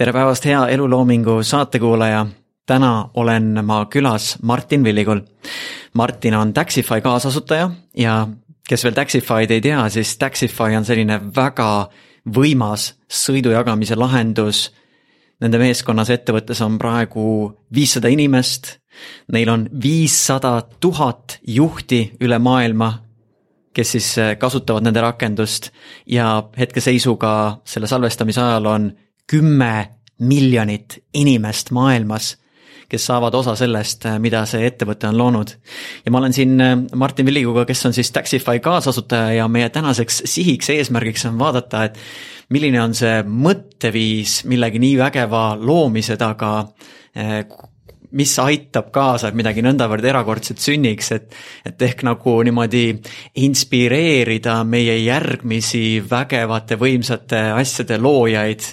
tere päevast, hea eluloomingu saatekuulaja. täna olen ma külas Martin Villigul. Martin on Taxify kaasasutaja ja kes veel Taxify'd ei tea, siis Taxify on selline väga võimas sõidujagamise lahendus. Nende meeskonnas ettevõttes on praegu viissada inimest. Neil on viissada tuhat juhti üle maailma, kes siis kasutavad nende rakendust ja hetkeseisuga selle salvestamise ajal on kümme miljonit inimest maailmas, kes saavad osa sellest, mida see ettevõte on loonud. ja ma olen siin äh, Martin Villiguga, kes on siis Taxify kaasasutaja ja meie tänaseks sihiks, eesmärgiks on vaadata, et milline on see mõtteviis millegi nii vägeva loomise taga, äh, mis aitab kaasa, et midagi nõndavõrd erakordset sünniks, et, et ehk nagu niimoodi inspireerida meie järgmisi vägevate võimsate asjade loojaid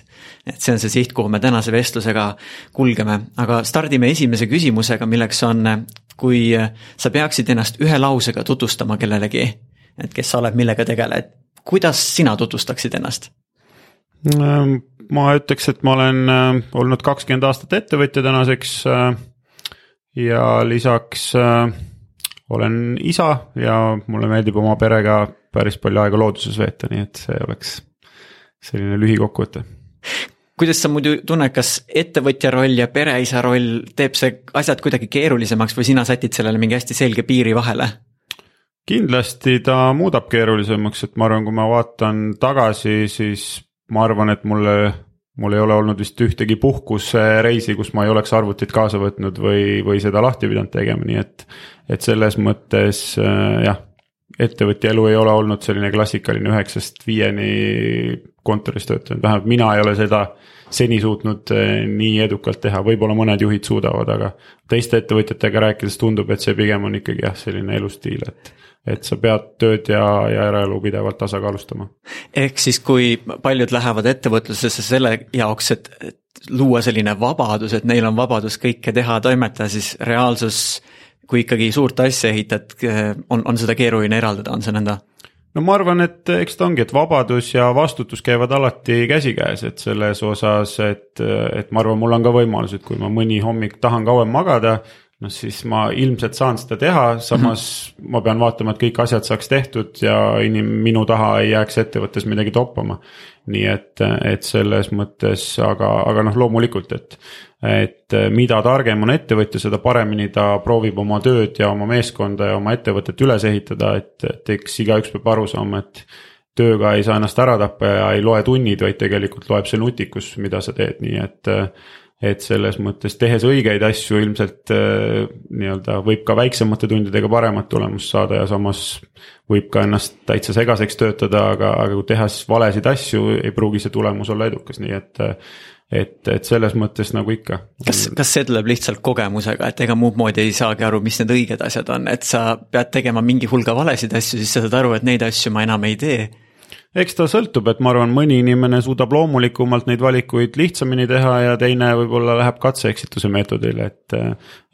et see on see siht, kuhu me tänase vestlusega kulgeme, aga stardime esimese küsimusega, milleks on, kui sa peaksid ennast ühe lausega tutvustama kellelegi, et kes sa oled, millega tegeled, kuidas sina tutvustaksid ennast? Ähm, ma ütleks, et ma olen äh, olnud kakskümmend aastat ettevõtja tänaseks äh, ja lisaks äh, olen isa ja mulle meeldib oma perega päris palju aega looduses veeta, nii et see oleks selline lühikokkuvõte kuidas sa muidu tunned, kas ettevõtja roll ja pereisa roll teeb see asjad kuidagi keerulisemaks või sina sätid sellele mingi hästi selge piiri vahele? kindlasti ta muudab keerulisemaks, et ma arvan, kui ma vaatan tagasi, siis ma arvan, et mulle, mul ei ole olnud vist ühtegi puhkusereisi, kus ma ei oleks arvutit kaasa võtnud või, või seda lahti pidanud tegema, nii et. et selles mõttes äh, jah, ettevõtja elu ei ole olnud selline klassikaline üheksast viieni kontoris töötanud, vähemalt mina ei ole seda seni suutnud eh, nii edukalt teha, võib-olla mõned juhid suudavad, aga teiste ettevõtjatega rääkides tundub, et see pigem on ikkagi jah, selline elustiil, et et sa pead tööd ja, ja eraelu pidevalt tasakaalustama. ehk siis, kui paljud lähevad ettevõtlusesse selle jaoks, et, et luua selline vabadus, et neil on vabadus kõike teha, toimetada, siis reaalsus kui ikkagi suurt asja ehitad, eh, on, on seda keeruline eraldada, on see nõnda? no ma arvan, et eks ta ongi, et vabadus ja vastutus käivad alati käsikäes, et selles osas, et, et ma arvan, mul on ka võimalus, et kui ma mõni hommik tahan kauem magada. Noh, siis ma ilmselt saan seda teha, samas mm -hmm. ma pean vaatama, et kõik asjad saaks tehtud ja inim-, minu taha ei jääks ettevõttes midagi toppama. nii et, et selles mõttes, aga, aga noh, loomulikult, et et mida targem on ettevõtja, seda paremini ta proovib oma tööd ja oma meeskonda ja oma ettevõtet üles ehitada, et, et eks igaüks peab aru saama, et. tööga ei saa ennast ära tappa ja ei loe tunnid, vaid tegelikult loeb see nutikus, mida sa teed, nii et. Et selles mõttes tehes õigeid asju ilmselt äh, nii-öelda võib ka väiksemate tundidega paremat tulemust saada ja samas. võib ka ennast täitsa segaseks töötada, aga, aga kui tehes valesid asju, ei pruugi see tulemus olla edukas, nii et et, et selles mõttes nagu ikka. kas, kas see tuleb lihtsalt kogemusega, et ega muud moodi ei saagi aru, mis need õiged asjad on, et sa pead tegema mingi hulga valesid asju, siis sa saad aru, et neid asju ma enam ei tee eks ta sõltub, et ma arvan, mõni inimene suudab loomulikumalt neid valikuid lihtsamini teha ja teine võib-olla läheb katse-eksituse meetodil, et.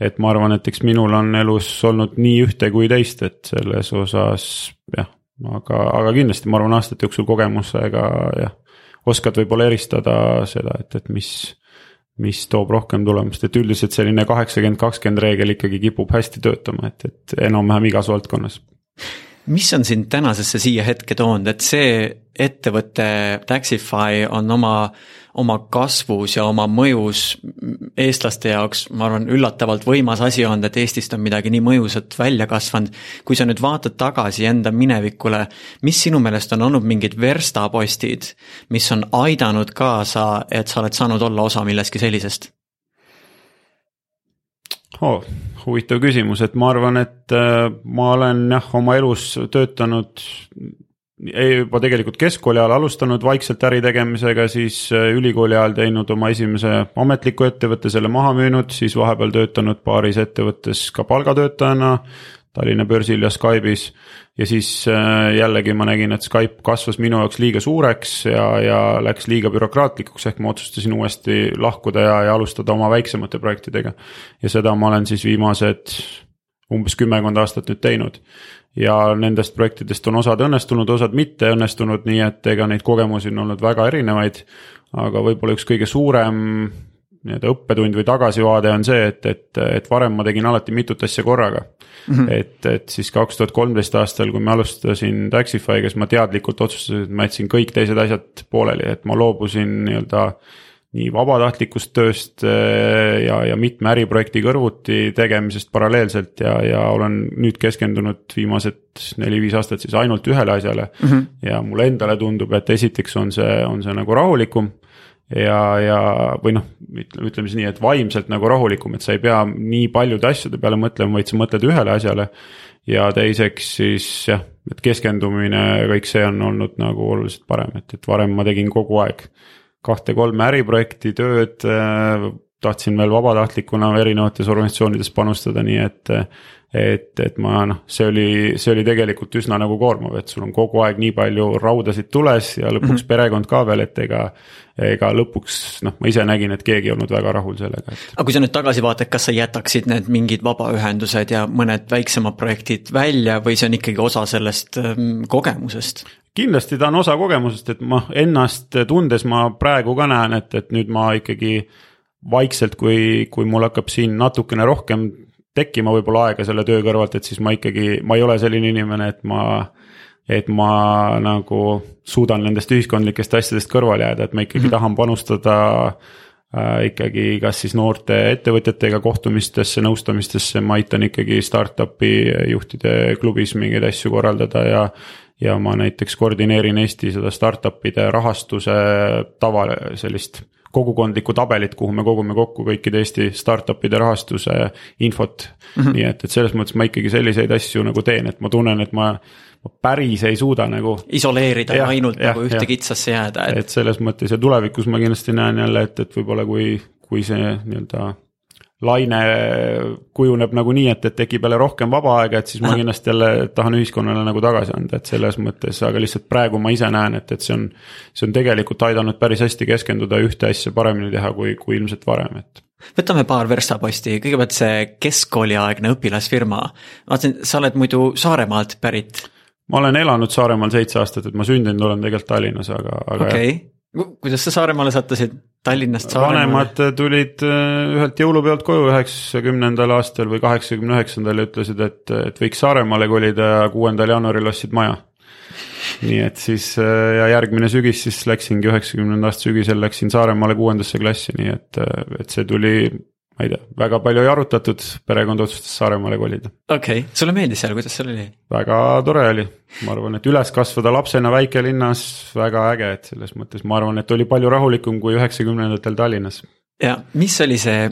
et ma arvan, et eks minul on elus olnud nii ühte kui teist, et selles osas jah, aga, aga kindlasti ma arvan, aastate jooksul kogemusega jah oskad võib-olla eristada seda, et, et mis, mis toob rohkem tulemust, et üldiselt selline kaheksakümmend, kakskümmend reegel ikkagi kipub hästi töötama, et, et enam-vähem igas valdkonnas mis on sind tänasesse siia hetke toonud, et see ettevõte Taxify on oma oma kasvus ja oma mõjus eestlaste jaoks, ma arvan, üllatavalt võimas asi olnud, et Eestist on midagi nii mõjusat välja kasvanud. kui sa nüüd vaatad tagasi enda minevikule, mis sinu meelest on olnud mingid verstapostid, mis on aidanud kaasa, et sa oled saanud olla osa millestki sellisest? Oh, huvitav küsimus, et ma arvan, et äh, ma olen jah, oma elus töötanud juba tegelikult keskkooli ajal alustanud vaikselt äri tegemisega, siis äh, ülikooli ajal teinud oma esimese ametliku ettevõtte, selle maha müünud, siis vahepeal töötanud paaris ettevõttes ka palgatöötajana. Tallinna börsil ja Skype'is ja siis äh, jällegi ma nägin, et Skype kasvas minu jaoks liiga suureks ja, ja läks liiga bürokraatlikuks, ehk ma otsustasin uuesti lahkuda ja, ja alustada oma väiksemate projektidega. ja seda ma olen siis viimased umbes kümmekond aastat nüüd teinud. ja nendest projektidest on osad õnnestunud, osad mitte õnnestunud, nii et ega neid kogemusi on olnud väga erinevaid. aga võib-olla üks kõige suurem nii-öelda õppetund või tagasivaade on see, et, et, et varem ma tegin alati mitut asja korraga mm. -hmm. et, et siis kaks tuhat kolmteist aastal, kui ma alustasin Taxify'ga, siis ma teadlikult otsustasin, et ma jätsin kõik teised asjad pooleli, et ma loobusin nii-öelda nii vabatahtlikust tööst eh, ja, ja mitme äriprojekti kõrvuti tegemisest paralleelselt ja, ja olen nüüd keskendunud viimased neli-viis aastat siis ainult ühele asjale mm. -hmm. ja mulle endale tundub, et esiteks on see, on see nagu rahulikum ja, ja või noh, ütleme, ütleme siis nii, et vaimselt nagu rahulikum, et sa ei pea nii paljude asjade peale mõtlema, vaid sa mõtled ühele asjale. ja teiseks siis jah, et keskendumine ja kõik see on olnud nagu oluliselt parem, et, et varem ma tegin kogu aeg kahte-kolme äriprojekti tööd äh, tahtsin veel vabatahtlikuna erinevates organisatsioonides panustada, nii et et, et ma noh, see oli, see oli tegelikult üsna nagu koormav, et sul on kogu aeg nii palju raudasid tules ja lõpuks mm -hmm. perekond ka veel, et ega. ega lõpuks noh, ma ise nägin, et keegi ei olnud väga rahul sellega, et. aga kui sa nüüd tagasi vaatad, kas sa jätaksid need mingid vabaühendused ja mõned väiksemad projektid välja või see on ikkagi osa sellest ähm, kogemusest? kindlasti ta on osa kogemusest, et ma ennast tundes ma praegu ka näen, et, et nüüd ma ikkagi vaikselt, kui, kui mul hakkab siin natukene rohkem tekkima võib-olla aega selle töö kõrvalt, et siis ma ikkagi, ma ei ole selline inimene, et ma. et ma nagu suudan nendest ühiskondlikest asjadest kõrvale jääda, et ma ikkagi mm -hmm. tahan panustada äh, ikkagi kas siis noorte ettevõtjatega kohtumistesse, nõustamistesse, ma aitan ikkagi startup'i juhtide klubis mingeid asju korraldada ja ja ma näiteks koordineerin Eesti seda startup'ide rahastuse tava sellist kogukondlikku tabelit, kuhu me kogume kokku kõikide Eesti startup'ide rahastuse infot mm. -hmm. nii et, et selles mõttes ma ikkagi selliseid asju nagu teen, et ma tunnen, et ma, ma päris ei suuda nagu. isoleerida ja, ainult ja, nagu ühte ja. kitsasse jääda et.... et selles mõttes ja tulevikus ma kindlasti näen jälle, et, et võib-olla kui, kui see nii-öelda laine kujuneb nagu nii, et, et tekib jälle rohkem vaba aega, et siis ma kindlasti jälle tahan ühiskonnale nagu tagasi anda, et selles mõttes, aga lihtsalt praegu ma ise näen, et, et see on. see on tegelikult aidanud päris hästi keskenduda ühte asja paremini teha, kui, kui ilmselt varem, et võtame paar verstaposti, kõigepealt see keskkooliaegne õpilasfirma. ma vaatasin, sa oled muidu Saaremaalt pärit. ma olen elanud Saaremaal seitse aastat, et ma sündinud olen tegelikult Tallinnas, aga, aga okay. jah kuidas sa Saaremaale sattusid, Tallinnast Saaremaale? vanemad tulid äh, ühelt jõulupeolt koju üheksakümnendal aastal või kaheksakümne üheksandal ja ütlesid, et, et võiks Saaremaale kolida ja kuuendal jaanuaril ostsid maja. nii et siis äh, ja järgmine sügis siis läksingi üheksakümnenda aasta sügisel läksin Saaremaale kuuendasse klassi, nii et, äh, et see tuli ma ei tea, väga palju ei arutatud, perekond otsustas Saaremaale kolida. okei okay., sulle meeldis seal, kuidas seal oli? väga tore oli, ma arvan, et üles kasvada lapsena väikelinnas väga äge, et selles mõttes ma arvan, et oli palju rahulikum kui üheksakümnendatel Tallinnas. Ja mis oli see,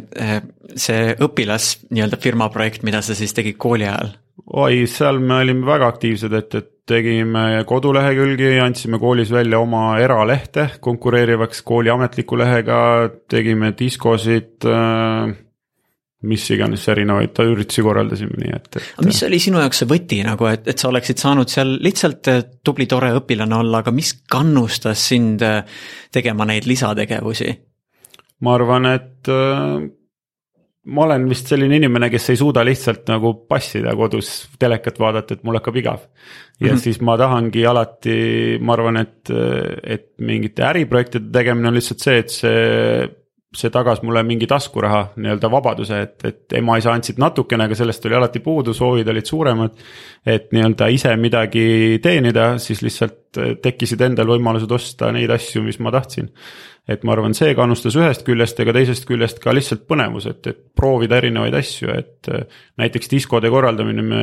see õpilas nii-öelda firma projekt, mida sa siis tegid kooli ajal? oi, seal me olime väga aktiivsed, et, et tegime kodulehekülgi, andsime koolis välja oma eralehte konkureerivaks kooli ametliku lehega, tegime diskosid äh, mis iganes erinevaid üritusi korraldasime, nii et, et. aga mis oli sinu jaoks see võti nagu, et, et sa oleksid saanud seal lihtsalt äh, tubli, tore õpilane olla, aga mis kannustas sind äh, tegema neid lisategevusi? Ma arvan, et ma olen vist selline inimene, kes ei suuda lihtsalt nagu passida kodus telekat vaadata, et mul hakkab igav. ja mm -hmm. siis ma tahangi alati, ma arvan, et, et mingite äriprojektide tegemine on lihtsalt see, et see see tagas mulle mingi taskuraha, nii-öelda vabaduse, et, et ema-isa andsid natukene, aga sellest oli alati puudu, soovid olid suuremad. et nii-öelda ise midagi teenida, siis lihtsalt tekkisid endal võimalused osta neid asju, mis ma tahtsin et ma arvan, see kannustas ühest küljest, aga teisest küljest ka lihtsalt põnevus, et, et proovida erinevaid asju, et. Äh, näiteks diskode korraldamine, me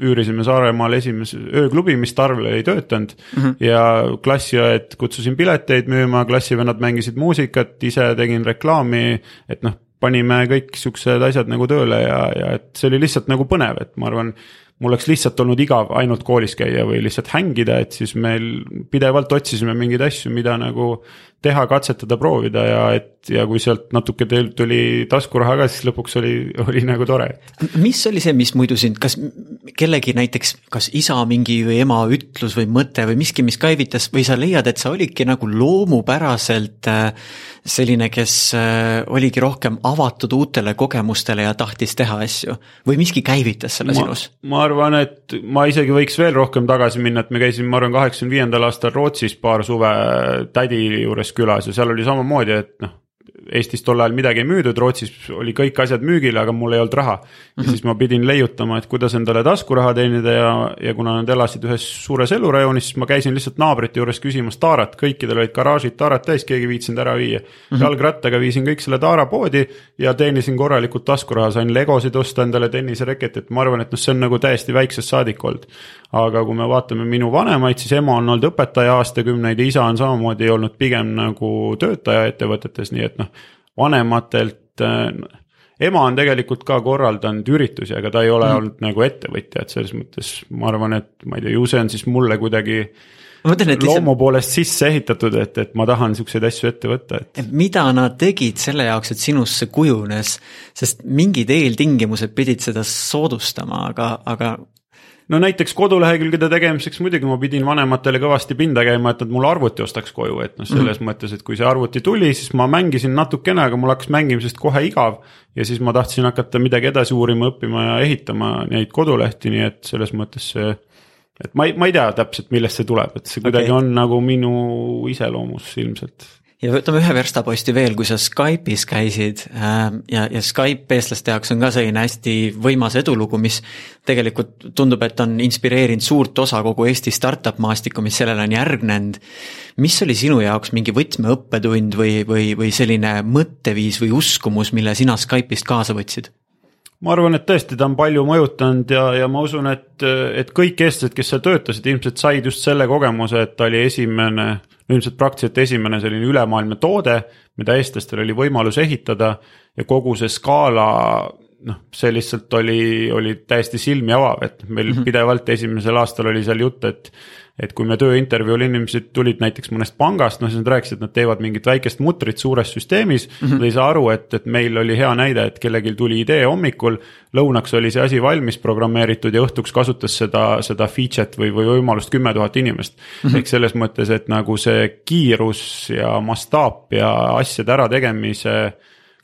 üürisime Saaremaal esimese ööklubi, mis Tarvel ei töötanud mm. -hmm. ja klassiõed kutsusin pileteid müüma, klassivennad mängisid muusikat, ise tegin reklaami, et noh panime kõik siuksed asjad nagu tööle ja, ja et see oli lihtsalt nagu põnev, et ma arvan. Mul oleks lihtsalt olnud igav ainult koolis käia või lihtsalt hängida, et siis meil pidevalt otsisime mingeid asju, mida nagu teha, katsetada, proovida ja et ja kui sealt natuke tuli taskuraha ka, siis lõpuks oli, oli nagu tore. mis oli see, mis muidu sind, kas kellegi näiteks, kas isa mingi või ema ütlus või mõte või miski, mis käivitas või sa leiad, et sa olidki nagu loomupäraselt äh, selline, kes äh, oligi rohkem avatud uutele kogemustele ja tahtis teha asju või miski käivitas selle ma, sinus? ma arvan, et ma isegi võiks veel rohkem tagasi minna, et me käisime, ma arvan, kaheksakümne viiendal aastal Rootsis paar suve tädi juures külas ja seal oli samamoodi, et noh Eestis tol ajal midagi ei müüdud, Rootsis oli kõik asjad müügil, aga mul ei olnud raha. ja siis ma pidin leiutama, et kuidas endale taskuraha teenida ja, ja kuna nad elasid ühes suures elurajoonis, siis ma käisin lihtsalt naabrite juures küsimas taarat, kõikidel olid garaažid taarat täis, keegi ei viitsinud ära viia mm. -hmm. jalgrattaga viisin kõik selle taara poodi ja teenisin korralikult taskuraha, sain legosid osta endale tennisereketit, ma arvan, et noh, see on nagu täiesti väiksest saadik olnud. aga kui me vaatame minu vanemaid, siis ema on olnud õpetaja aastakümneid ja isa on samamoodi olnud pigem nagu töötaja ettevõtetes, nii et noh vanematelt äh, ema on tegelikult ka korraldanud üritusi, aga ta ei ole mm. olnud nagu ettevõtja, et selles mõttes ma arvan, et ma ei tea, ju see on siis mulle kuidagi loomu poolest sisse ehitatud, et, et ma tahan siukseid asju ette võtta, et. mida nad tegid selle jaoks, et sinust see kujunes, sest mingid eeltingimused pidid seda soodustama, aga, aga no näiteks kodulehekülgede tegemiseks muidugi ma pidin vanematele kõvasti pinda käima, et nad mulle arvuti ostaks koju, et noh, selles mm -hmm. mõttes, et kui see arvuti tuli, siis ma mängisin natukene, aga mul hakkas mängimisest kohe igav. ja siis ma tahtsin hakata midagi edasi uurima, õppima ja ehitama neid kodulehti, nii et selles mõttes see. et ma ei, ma ei tea täpselt, millest see tuleb, et see kuidagi okay. on nagu minu iseloomus ilmselt ja võtame ühe verstaposti veel, kui sa Skype'is käisid äh, ja, ja Skype eestlaste jaoks on ka selline hästi võimas edulugu, mis tegelikult tundub, et on inspireerinud suurt osa kogu Eesti startup maastikku, mis sellele on järgnenud. mis oli sinu jaoks mingi võtmeõppetund või, või, või selline mõtteviis või uskumus, mille sina Skype'ist kaasa võtsid? ma arvan, et tõesti, ta on palju mõjutanud ja, ja ma usun, et, et kõik eestlased, kes seal töötasid, ilmselt said just selle kogemuse, et ta oli esimene ilmselt praktiliselt esimene selline ülemaailmne toode, mida eestlastel oli võimalus ehitada ja kogu see skaala noh, see lihtsalt oli, oli täiesti silmi avav, et meil mm -hmm. pidevalt esimesel aastal oli seal jutt, et et kui me tööintervjuul inimesed tulid näiteks mõnest pangast, noh siis nad rääkisid, et nad teevad mingit väikest mutrit suures süsteemis mm. -hmm. Nad ei saa aru, et, et meil oli hea näide, et kellelgi tuli idee hommikul. lõunaks oli see asi valmis programmeeritud ja õhtuks kasutas seda, seda feature't või, või võimalust kümme tuhat inimest mm. -hmm. ehk selles mõttes, et nagu see kiirus ja mastaap ja asjade ärategemise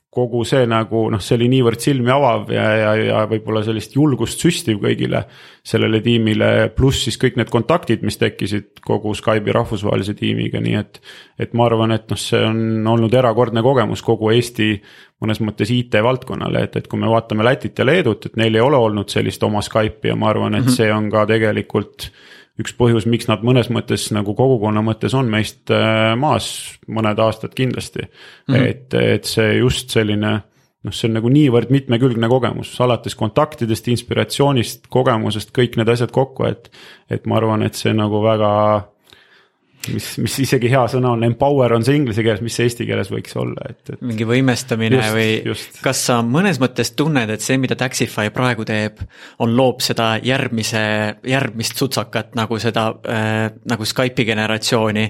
kogu see nagu noh, see oli niivõrd silmi avav ja, ja, ja võib-olla sellist julgust süstiv kõigile sellele tiimile, pluss siis kõik need kontaktid, mis tekkisid kogu Skype'i rahvusvahelise tiimiga, nii et. et ma arvan, et noh, see on olnud erakordne kogemus kogu Eesti mõnes mõttes IT valdkonnale, et, et kui me vaatame Lätit ja Leedut, et neil ei ole olnud sellist oma Skype'i ja ma arvan, et -hmm. see on ka tegelikult üks põhjus, miks nad mõnes mõttes nagu kogukonna mõttes on meist äh, maas mõned aastad kindlasti mm. -hmm. et, et see just selline noh, see on nagu niivõrd mitmekülgne kogemus, alates kontaktidest, inspiratsioonist, kogemusest, kõik need asjad kokku, et. et ma arvan, et see nagu väga mis, mis isegi hea sõna on, empower on see inglise keeles, mis see eesti keeles võiks olla, et, et. mingi võimestamine just, või just. kas sa mõnes mõttes tunned, et see, mida Taxify praegu teeb, on, loob seda järgmise, järgmist sutsakat nagu seda äh, nagu Skype'i generatsiooni,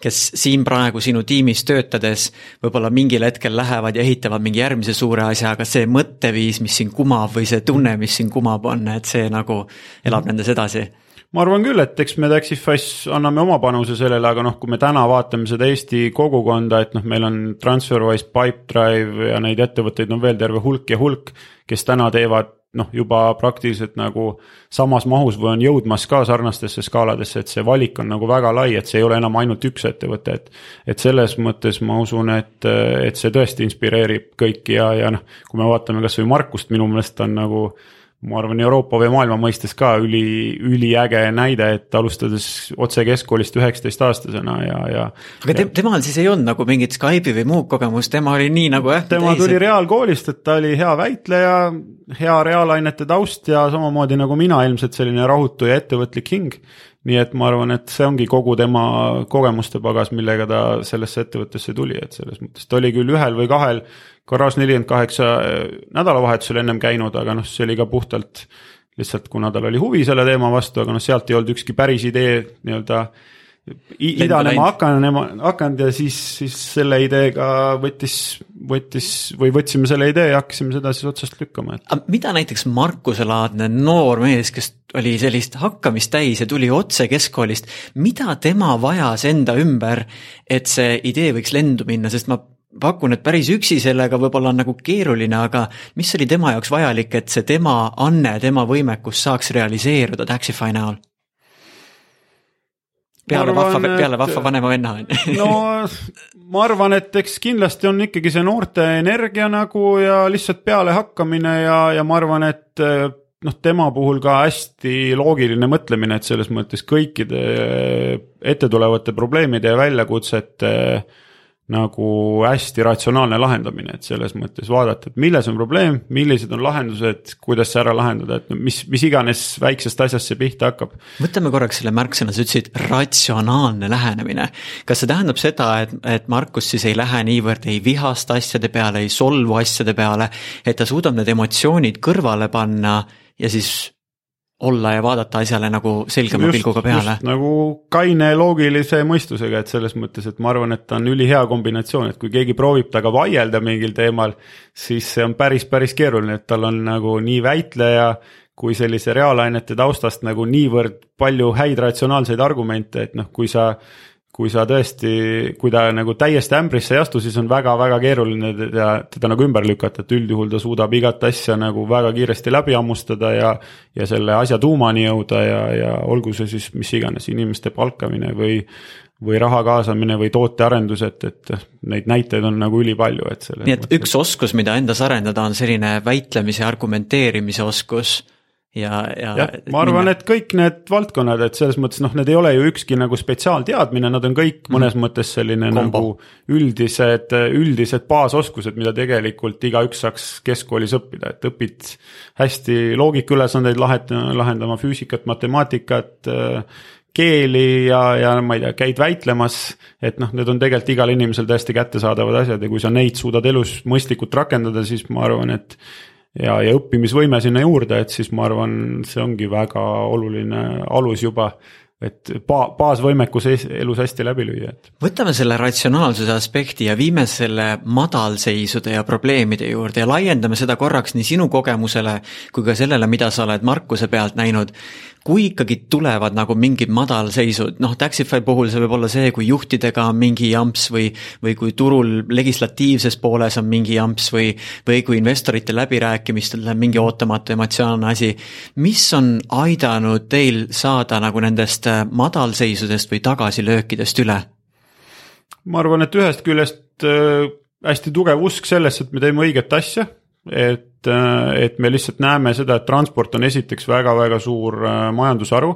kes siin praegu sinu tiimis töötades võib-olla mingil hetkel lähevad ja ehitavad mingi järgmise suure asja, aga see mõtteviis, mis siin kumab või see tunne, mis siin kumab, on, et see nagu elab mm. nendes edasi ma arvan küll, et eks me Taxify's anname oma panuse sellele, aga noh, kui me täna vaatame seda Eesti kogukonda, et noh, meil on Transferwise, Pipedrive ja neid ettevõtteid on veel terve hulk ja hulk, kes täna teevad noh, juba praktiliselt nagu samas mahus või on jõudmas ka sarnastesse skaaladesse, et see valik on nagu väga lai, et see ei ole enam ainult üks ettevõte, et. et selles mõttes ma usun, et, et see tõesti inspireerib kõiki ja, ja noh, kui me vaatame kasvõi Markust, minu meelest on nagu ma arvan, Euroopa või maailma mõistes ka üli, üliäge näide, et alustades otse keskkoolist üheksateistaastasena ja, ja. aga te, temal siis ei olnud nagu mingit Skype'i või muud kogemust, tema oli nii nagu jah. tema tuli reaalkoolist, et ta oli hea väitleja, hea reaalainete taust ja samamoodi nagu mina ilmselt selline rahutu ja ettevõtlik hing. nii et ma arvan, et see ongi kogu tema kogemuste pagas, millega ta sellesse ettevõttesse tuli, et selles mõttes ta oli küll ühel või kahel garaaž nelikümmend kaheksa äh, nädalavahetusel ennem käinud, aga noh, see oli ka puhtalt lihtsalt kuna tal oli huvi selle teema vastu, aga noh, sealt ei olnud ükski päris idee nii-öelda idanema hakanema, hakanud ja siis, siis selle ideega võttis, võttis või võtsime selle idee ja hakkasime seda siis otsast lükkama, et. mida näiteks Markuse-laadne noor mees, kes oli sellist hakkamist täis ja tuli otse keskkoolist, mida tema vajas enda ümber, et see idee võiks lendu minna, sest ma pakun, et päris üksi sellega võib-olla on nagu keeruline, aga mis oli tema jaoks vajalik, et see tema anne, tema võimekus saaks realiseeruda Taxify näol? peale arvan, vahva, peale vahva vanema venna on ju. no ma arvan, et eks kindlasti on ikkagi see noorte energia nagu ja lihtsalt pealehakkamine ja, ja ma arvan, et noh, tema puhul ka hästi loogiline mõtlemine, et selles mõttes kõikide ette tulevate probleemide ja väljakutsete äh, nagu hästi ratsionaalne lahendamine, et selles mõttes vaadata, et milles on probleem, millised on lahendused, kuidas see ära lahendada, et mis, mis iganes väiksest asjast see pihta hakkab. võtame korraks selle märksõna, sa ütlesid ratsionaalne lähenemine. kas see tähendab seda, et, et Markus siis ei lähe niivõrd ei vihasta asjade peale, ei solvu asjade peale, et ta suudab need emotsioonid kõrvale panna ja siis olla ja vaadata asjale nagu selgema just, pilguga peale. nagu kaine loogilise mõistusega, et selles mõttes, et ma arvan, et ta on ülihea kombinatsioon, et kui keegi proovib temaga vaielda mingil teemal, siis see on päris, päris keeruline, et tal on nagu nii väitleja kui sellise reaalainete taustast nagu niivõrd palju häid ratsionaalseid argumente, et noh, kui sa kui sa tõesti, kui ta nagu täiesti ämbrisse ei astu, siis on väga-väga keeruline teda, teda nagu ümber lükata, et üldjuhul ta suudab igat asja nagu väga kiiresti läbi hammustada ja. ja selle asja tuumani jõuda ja, ja olgu see siis mis iganes inimeste palkamine või. või raha kaasamine või tootearendus, et, et neid näiteid on nagu ülipalju, et selle. nii et mõttes. üks oskus, mida endas arendada, on selline väitlemise, argumenteerimise oskus ja, ja. jah, ma arvan, et kõik need valdkonnad, et selles mõttes noh, need ei ole ju ükski nagu spetsiaalteadmine, nad on kõik mhm. mõnes mm mõttes selline Kombo. nagu üldised, üldised baasoskused, mida tegelikult igaüks saaks keskkoolis õppida, et õpid hästi loogikaülesandeid lahendama, füüsikat, matemaatikat keeli ja, ja ma ei tea, käid väitlemas, et noh, need on tegelikult igale inimesele täiesti kättesaadavad asjad ja kui sa neid suudad elus mõistlikult rakendada, siis ma arvan, et ja, ja õppimisvõime sinna juurde, et siis ma arvan, see ongi väga oluline alus juba et ba-, baasvõimekus elus hästi läbi lüüa, et. võtame selle ratsionaalsuse aspekti ja viime selle madalseisude ja probleemide juurde ja laiendame seda korraks nii sinu kogemusele kui ka sellele, mida sa oled Markuse pealt näinud. Kui ikkagi tulevad nagu mingid madalseisud, noh, Taxify puhul see võib olla see, kui juhtidega on mingi jamps või, või kui turul legislatiivses pooles on mingi jamps või, või kui investorite läbirääkimistel läheb mingi ootamatu emotsionaalne asi. mis on aidanud teil saada nagu nendest Äh, madalseisudest või tagasilöökidest üle? ma arvan, et ühest küljest äh, hästi tugev usk sellesse, et me teeme õiget asja, et, et me lihtsalt näeme seda, et transport on esiteks väga-väga suur majandusharu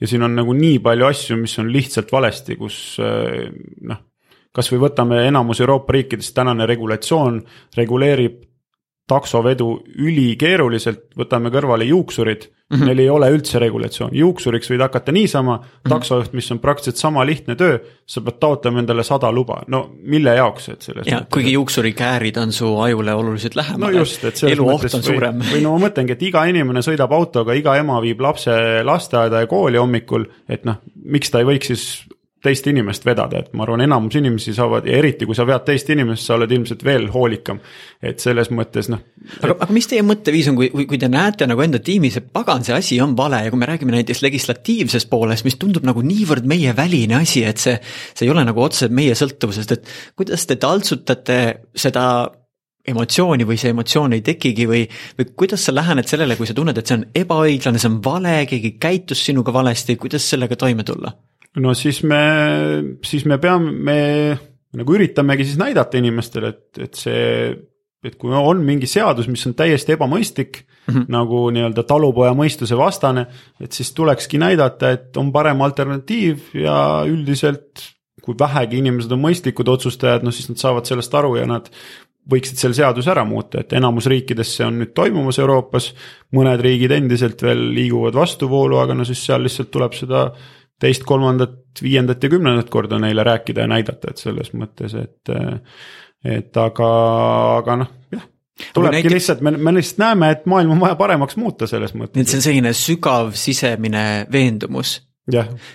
ja siin on nagu nii palju asju, mis on lihtsalt valesti, kus noh, kasvõi võtame enamus Euroopa riikides tänane regulatsioon reguleerib taksovedu ülikeeruliselt, võtame kõrvale juuksurid mm, -hmm. neil ei ole üldse regulatsiooni, juuksuriks võid hakata niisama mm, -hmm. taksojuht, mis on praktiliselt sama lihtne töö, sa pead taotlema endale sada luba, no mille jaoks, et selles. ja mõttes, kuigi juuksurikäärid on su ajule oluliselt lähemal no, eluoht on suurem. või no ma mõtlengi, et iga inimene sõidab autoga, iga ema viib lapse lasteaeda ja kooli hommikul, et noh, miks ta ei võiks siis teist inimest vedada, et ma arvan, enamus inimesi saavad ja eriti, kui sa vead teist inimest, sa oled ilmselt veel hoolikam. et selles mõttes noh. aga, aga mis teie mõtteviis on, kui, kui, te näete nagu enda tiimis, et pagan, see asi on vale ja kui me räägime näiteks legislatiivsest poolest, mis tundub nagu niivõrd meieväline asi, et see, see ei ole nagu otseselt meie sõltuvusest, et kuidas te taltsutate seda emotsiooni või see emotsioon ei tekigi või, või kuidas sa lähened sellele, kui sa tunned, et see on ebaõiglane, see on vale, keegi käitus sinuga valesti, kuidas sellega toime tulla? No siis me, siis me peame, me nagu üritamegi siis näidata inimestele, et, et see, et kui on mingi seadus, mis on täiesti ebamõistlik mm, -hmm. nagu nii-öelda talupoja mõistuse vastane, et siis tulekski näidata, et on parem alternatiiv ja üldiselt kui vähegi inimesed on mõistlikud otsustajad, no siis nad saavad sellest aru ja nad võiksid selle seaduse ära muuta, et enamus riikides see on nüüd toimumas Euroopas. mõned riigid endiselt veel liiguvad vastuvoolu, aga no siis seal lihtsalt tuleb seda teist, kolmandat, viiendat ja kümnendat korda neile rääkida ja näidata, et selles mõttes, et. et aga, aga noh, jah tulebki näiteks... lihtsalt, me, me lihtsalt näeme, et maailm on vaja paremaks muuta selles mõttes. nii et see on selline sügav sisemine veendumus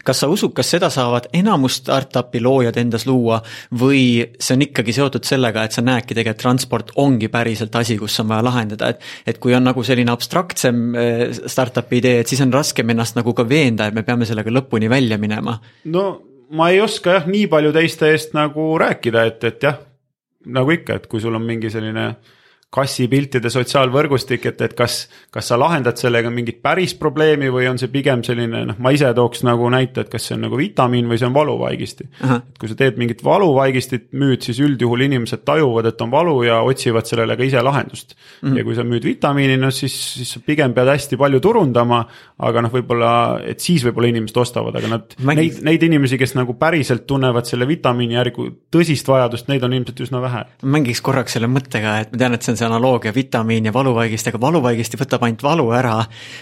kas sa usud, kas seda saavad enamus startup'i loojad endas luua või see on ikkagi seotud sellega, et sa näedki tegelikult transport ongi päriselt asi, kus on vaja lahendada, et et kui on nagu selline abstraktsem eh, startup'i idee, et siis on raskem ennast nagu ka veenda, et me peame sellega lõpuni välja minema. no ma ei oska jah, nii palju teiste eest nagu rääkida, et, et jah, nagu ikka, et kui sul on mingi selline äh, kassipiltide sotsiaalvõrgustik, et, et kas, kas sa lahendad sellega mingit päris probleemi või on see pigem selline noh, ma ise tooks nagu näite, et kas see on nagu vitamiin või see on valuvaigisti. et kui sa teed mingit valuvaigistit, müüd, siis üldjuhul inimesed tajuvad, et on valu ja otsivad sellele ka ise lahendust mm. -hmm. ja kui sa müüd vitamiini, no siis, siis sa pigem pead hästi palju turundama, aga noh, võib-olla, et siis võib-olla inimesed ostavad, aga nad Mängis..., neid, neid inimesi, kes nagu päriselt tunnevad selle vitamiini järgi tõsist vajadust, neid on ilmselt üsna vähe. mängiks korraks selle mõttega, et ma tean, et see on see see analoogia vitamiin ja valuvaigistega, valuvaigisti võtab ainult valu ära.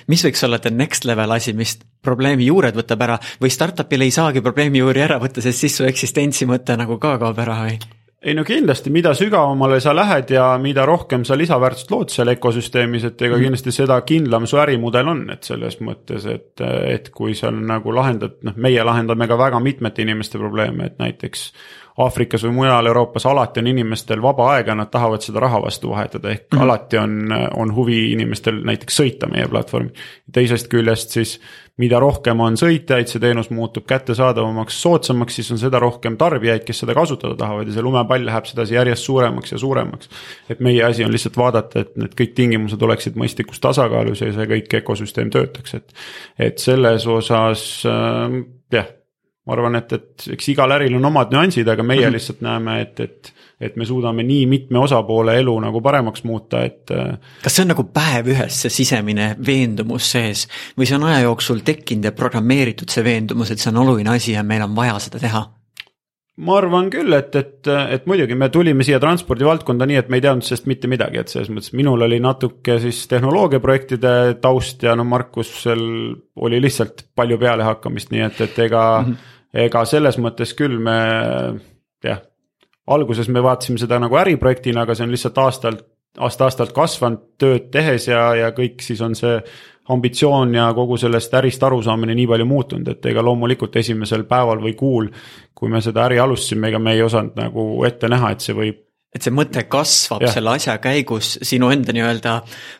mis võiks olla the next level asi, mis probleemi juured võtab ära või startup'il ei saagi probleemi juuri ära võtta, sest siis su eksistentsi mõte nagu ka kaob ära või? ei no kindlasti, mida sügavamale sa lähed ja mida rohkem sa lisaväärtust lood seal ökosüsteemis, et ega mm. kindlasti seda kindlam su ärimudel on, et selles mõttes, et, et kui sa nagu lahendad, noh, meie lahendame ka väga mitmete inimeste probleeme, et näiteks Aafrikas või mujal Euroopas alati on inimestel vaba aega, nad tahavad seda raha vastu vahetada, ehk mm -hmm. alati on, on huvi inimestel näiteks sõita meie platvormi. teisest küljest siis, mida rohkem on sõitjaid, see teenus muutub kättesaadavamaks, soodsamaks, siis on seda rohkem tarbijaid, kes seda kasutada tahavad ja see lumepall läheb sedasi järjest suuremaks ja suuremaks. et meie asi on lihtsalt vaadata, et need kõik tingimused oleksid mõistlikus tasakaalus ja see kõik ökosüsteem töötaks, et, et selles osas äh, jah ma arvan, et, et eks igal äril on omad nüansid, aga meie mm -hmm. lihtsalt näeme, et, et, et me suudame nii mitme osapoole elu nagu paremaks muuta, et. Äh, kas see on nagu päev ühes, see sisemine veendumus sees või see on aja jooksul tekkinud ja programmeeritud see veendumus, et see on oluline asi ja meil on vaja seda teha? ma arvan küll, et, et, et muidugi me tulime siia transpordivaldkonda nii, et me ei teadnud sellest mitte midagi, et selles mõttes minul oli natuke siis tehnoloogiaprojektide taust ja no Markusel oli lihtsalt palju pealehakkamist, nii et, et ega mm. -hmm ega selles mõttes küll me jah, alguses me vaatasime seda nagu äriprojektina, aga see on lihtsalt aastalt, aasta-aastalt kasvanud tööd tehes ja, ja kõik siis on see ambitsioon ja kogu sellest ärist arusaamine nii palju muutunud, et ega loomulikult esimesel päeval või kuul, kui me seda äri alustasime, ega me ei osanud nagu ette näha, et see võib et see mõte kasvab ja. selle asja käigus, sinu enda nii-öelda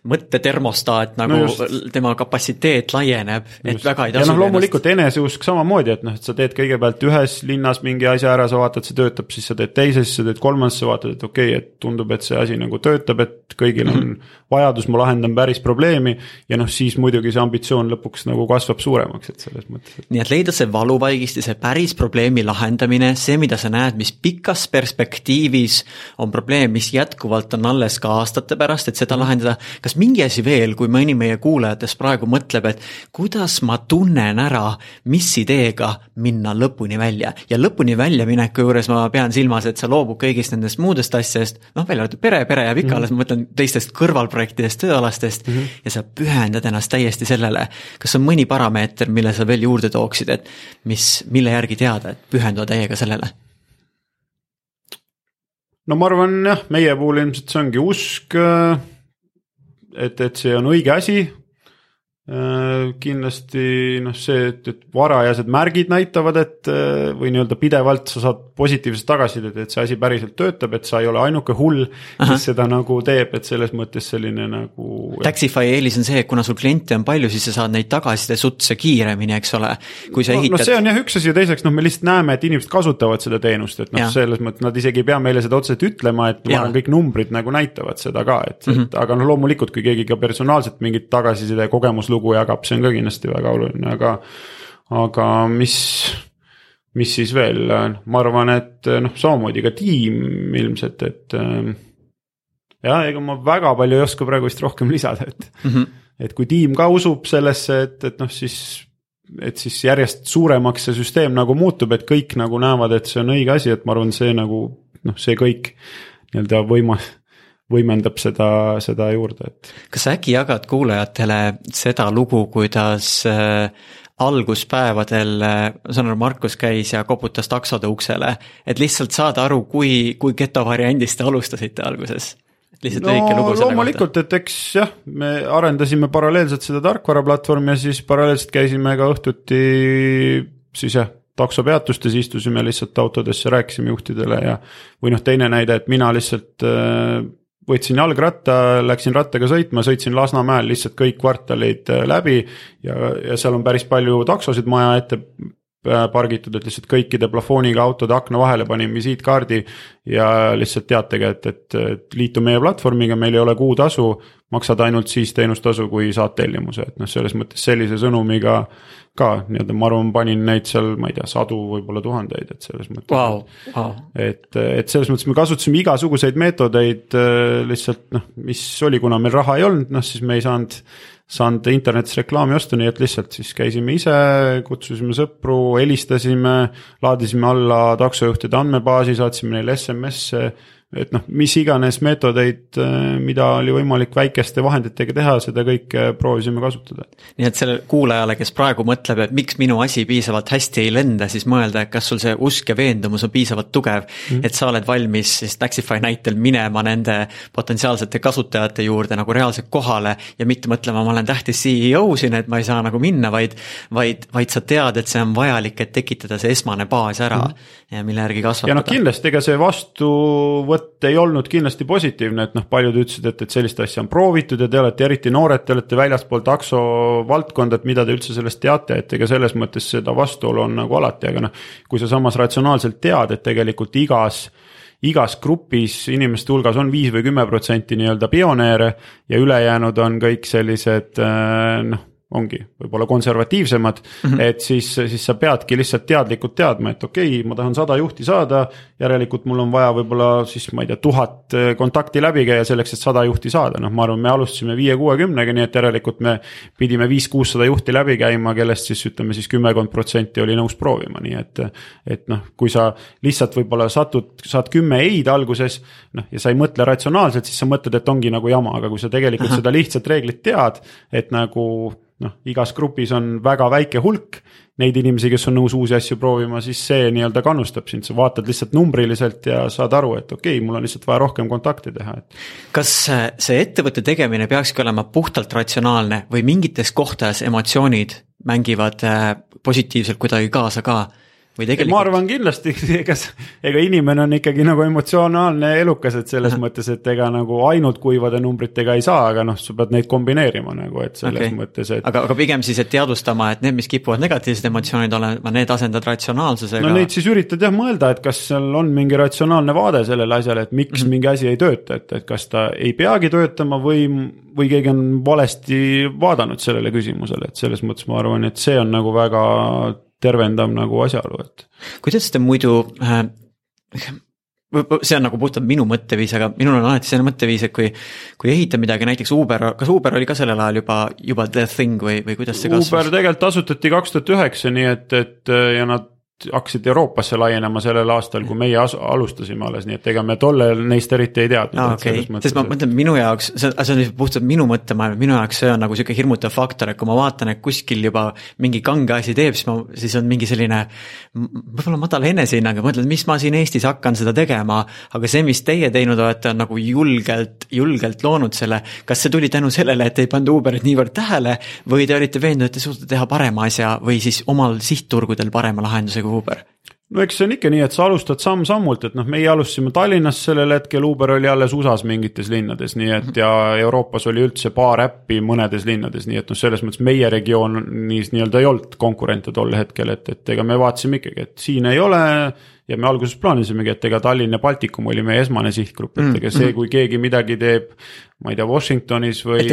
mõttetermostaat nagu no tema kapatsiteet laieneb, et väga ei tasu. ja noh, loomulikult eneseusk samamoodi, et noh, et sa teed kõigepealt ühes linnas mingi asja ära, sa vaatad, see töötab, siis sa teed teises, siis sa teed kolmandas, sa vaatad, et okei okay,, et tundub, et see asi nagu töötab, et kõigil on mm -hmm. vajadus, ma lahendan päris probleemi. ja noh, siis muidugi see ambitsioon lõpuks nagu kasvab suuremaks, et selles mõttes et.... nii et leida see valuvaigist ja see päris probleemi lahendamine, see, mida sa näed, mis pikas perspektiivis on probleem, mis jätkuvalt on alles ka aastate pärast, et seda lahendada. kas mingi asi veel, kui mõni meie kuulajatest praegu mõtleb, et kuidas ma tunnen ära, mis ideega minna lõpuni välja ja lõpuni väljamineku juures ma pean silmas, et sa loobud kõigist nendest muudest asjadest, noh, välja arvatud pere, pere jääb ikka mm -hmm. alles, ma mõtlen teistest kõrvalprojektidest, tööalastest mm -hmm. ja sa pühendad ennast täiesti sellele. kas on mõni parameeter, mille sa veel juurde tooksid, et mis, mille järgi teada, et pühenduda täiega sellele? No ma arvan jah, meie puhul ilmselt see ongi usk. Äh, et, et see on õige asi kindlasti noh, see, et, et varajased märgid näitavad, et äh, või nii-öelda pidevalt sa saad positiivset tagasisidet, et see asi päriselt töötab, et sa ei ole ainuke hull, kes seda nagu teeb, et selles mõttes selline nagu. Taxify eelis on see, et kuna sul kliente on palju, siis sa saad neid tagasiside sutse kiiremini, eks ole. kui sa no, ehitad. no see on jah üks asi ja teiseks noh, me lihtsalt näeme, et inimesed kasutavad seda teenust, et noh, selles mõttes nad isegi ei pea meile seda otseselt ütlema, et ma arvan, kõik numbrid nagu näitavad seda ka, et mm, -hmm. et aga noh, loomulikult, kui keegi ka personaalselt mingit tagasiside kogemus lugu jagab, see on ka kindlasti väga oluline, aga, aga mis, mis siis veel, ma arvan, et noh, samamoodi ka tiim ilmselt, et jah, ega ma väga palju ei oska praegu vist rohkem lisada, et mm, -hmm. et kui tiim ka usub sellesse, et, et noh, siis et siis järjest suuremaks see süsteem nagu muutub, et kõik nagu näevad, et see on õige asi, et ma arvan, see nagu noh, see kõik nii-öelda võima-, võimendab seda, seda juurde, et. kas sa äkki jagad kuulajatele seda lugu, kuidas äh, alguspäevadel, äh, ma saan aru, Markus käis ja koputas taksode uksele, et lihtsalt saada aru, kui, kui geto variandist te alustasite alguses? lihtsalt no, lühike lugu selle loomulikult, et eks jah, me arendasime paralleelselt seda tarkvaraplatvormi ja siis paralleelselt käisime ka õhtuti siis jah, taksopeatustes istusime lihtsalt autodesse, rääkisime juhtidele ja. või noh, teine näide, et mina lihtsalt äh, võtsin jalgratta, läksin rattaga sõitma, sõitsin Lasnamäel lihtsalt kõik kvartalid äh, läbi. ja, ja seal on päris palju taksosid maja ette äh, pargitud, et lihtsalt kõikide plafooniga autode akna vahele panin visiitkaardi. ja lihtsalt teatega, et, et, et liitu meie platvormiga, meil ei ole kuutasu, maksad ainult siis teenustasu, kui saad tellimuse, et noh, selles mõttes sellise sõnumiga ka nii-öelda, ma arvan, panin neid seal, ma ei tea, sadu, võib-olla tuhandeid, et selles mõttes wow,. Wow. et, et selles mõttes me kasutasime igasuguseid meetodeid äh, lihtsalt noh, mis oli, kuna meil raha ei olnud, noh siis me ei saanud saanud internetis reklaami osta, nii et lihtsalt siis käisime ise, kutsusime sõpru, helistasime, laadisime alla taksojuhtide andmebaasi, saatsime neile SMS-e et noh, mis iganes meetodeid, äh, mida oli võimalik väikeste vahenditega teha, seda kõike proovisime kasutada. nii et sellele kuulajale, kes praegu mõtleb, et miks minu asi piisavalt hästi ei lenda, siis mõelda, et kas sul see usk ja veendumus on piisavalt tugev mm, -hmm. et sa oled valmis siis Taxify näitel minema nende potentsiaalsete kasutajate juurde nagu reaalselt kohale ja mitte mõtlema, ma olen tähtis CEO siin, et ma ei saa nagu minna, vaid vaid, vaid sa tead, et see on vajalik, et tekitada see esmane baas ära mm -hmm. ja mille järgi kasvatada. ja noh, kindlasti ega see vastuvõtt vastuvõtt ei olnud kindlasti positiivne, et noh, paljud ütlesid, et, et sellist asja on proovitud ja te olete eriti noored, te olete väljaspool takso valdkonda, et mida te üldse sellest teate, et ega selles mõttes seda vastuolu on nagu alati, aga noh. kui sa samas ratsionaalselt tead, et tegelikult igas igas grupis inimeste hulgas on viis või kümme protsenti nii-öelda pioneere ja ülejäänud on kõik sellised noh ongi võib-olla konservatiivsemad mm. -hmm. et siis, siis sa peadki lihtsalt teadlikult teadma, et okei okay,, ma tahan sada juhti saada. järelikult mul on vaja võib-olla siis ma ei tea, tuhat eh, kontakti läbi käia selleks, et sada juhti saada, noh, ma arvan, me alustasime viie-kuuekümnega, nii et järelikult me. pidime viis-kuussada juhti läbi käima, kellest siis ütleme siis kümmekond protsenti oli nõus proovima, nii et. et noh, kui sa lihtsalt võib-olla satud, saad kümme ei-d alguses. noh, ja sa ei mõtle ratsionaalselt, siis sa mõtled, et ongi nagu jama, aga kui sa tegelikult Aha. seda lihtsat reeglit tead, et nagu noh, igas grupis on väga väike hulk neid inimesi, kes on nõus uusi asju proovima, siis see nii-öelda kannustab sind, sa vaatad lihtsalt numbriliselt ja saad aru, et okei okay,, mul on lihtsalt vaja rohkem kontakte teha, et. kas see ettevõtte tegemine peakski olema puhtalt ratsionaalne või mingites kohtades emotsioonid mängivad äh, positiivselt kuidagi kaasa ka? Tegelikult? ma arvan kindlasti, ega, ega inimene on ikkagi nagu emotsionaalne elukas, et selles mõttes, et ega nagu ainult kuivade numbritega ei saa, aga noh, sa pead neid kombineerima nagu, et selles okay. mõttes, et. aga, aga pigem siis, et teadvustama, et need, mis kipuvad negatiivsed emotsioonid olema, need asendad ratsionaalsusega. no neid siis üritad jah mõelda, et kas seal on mingi ratsionaalne vaade sellele asjale, et miks mm -hmm. mingi asi ei tööta, et, et kas ta ei peagi töötama või, või keegi on valesti vaadanud sellele küsimusele, et selles mõttes ma arvan, et see on nagu väga tervendav nagu asjaolu, et. kuidas te muidu äh, see on nagu puhtalt minu mõtteviis, aga minul on alati selline mõtteviis, et kui, kui ehitab midagi, näiteks Uber, kas Uber oli ka sellel ajal juba, juba the thing või, või kuidas see kasvas? Uber tegelikult asutati kaks tuhat üheksa, nii et, et ja nad hakkasid Euroopasse laienema sellel aastal, kui meie alustasime alles, nii et ega me tollel neist eriti ei teadnud ah,. Okay. sest ma mõtlen, minu jaoks, see, see on puhtalt minu mõttemaailm, minu jaoks see on nagu sihuke hirmutav faktor, et kui ma vaatan, et kuskil juba mingi kange asi teeb, siis ma, siis on mingi selline. võib-olla madala enesehinnaga, mõtled, mis ma siin Eestis hakkan seda tegema, aga see, mis teie teinud olete, on nagu julgelt, julgelt loonud selle. kas see tuli tänu sellele, et ei pannud Uberit niivõrd tähele või te olite veendunud, et te suudate teha parema asja või siis omal sihtturgudel parema lahendusega Uber? no eks see on ikka nii, et sa alustad samm-sammult, et noh, meie alustasime Tallinnas sellel hetkel, Uber oli alles USA-s mingites linnades, nii et ja Euroopas oli üldse paar äppi mõnedes linnades, nii et noh, selles mõttes meie regioonis nii-öelda ei olnud konkurente tol hetkel, et, et ega me vaatasime ikkagi, et siin ei ole ja me alguses plaanisimegi, et ega Tallinn ja Baltikum oli meie esmane sihtgrupp, et mm, ega see, mm. kui keegi midagi teeb. ma ei tea, Washingtonis või,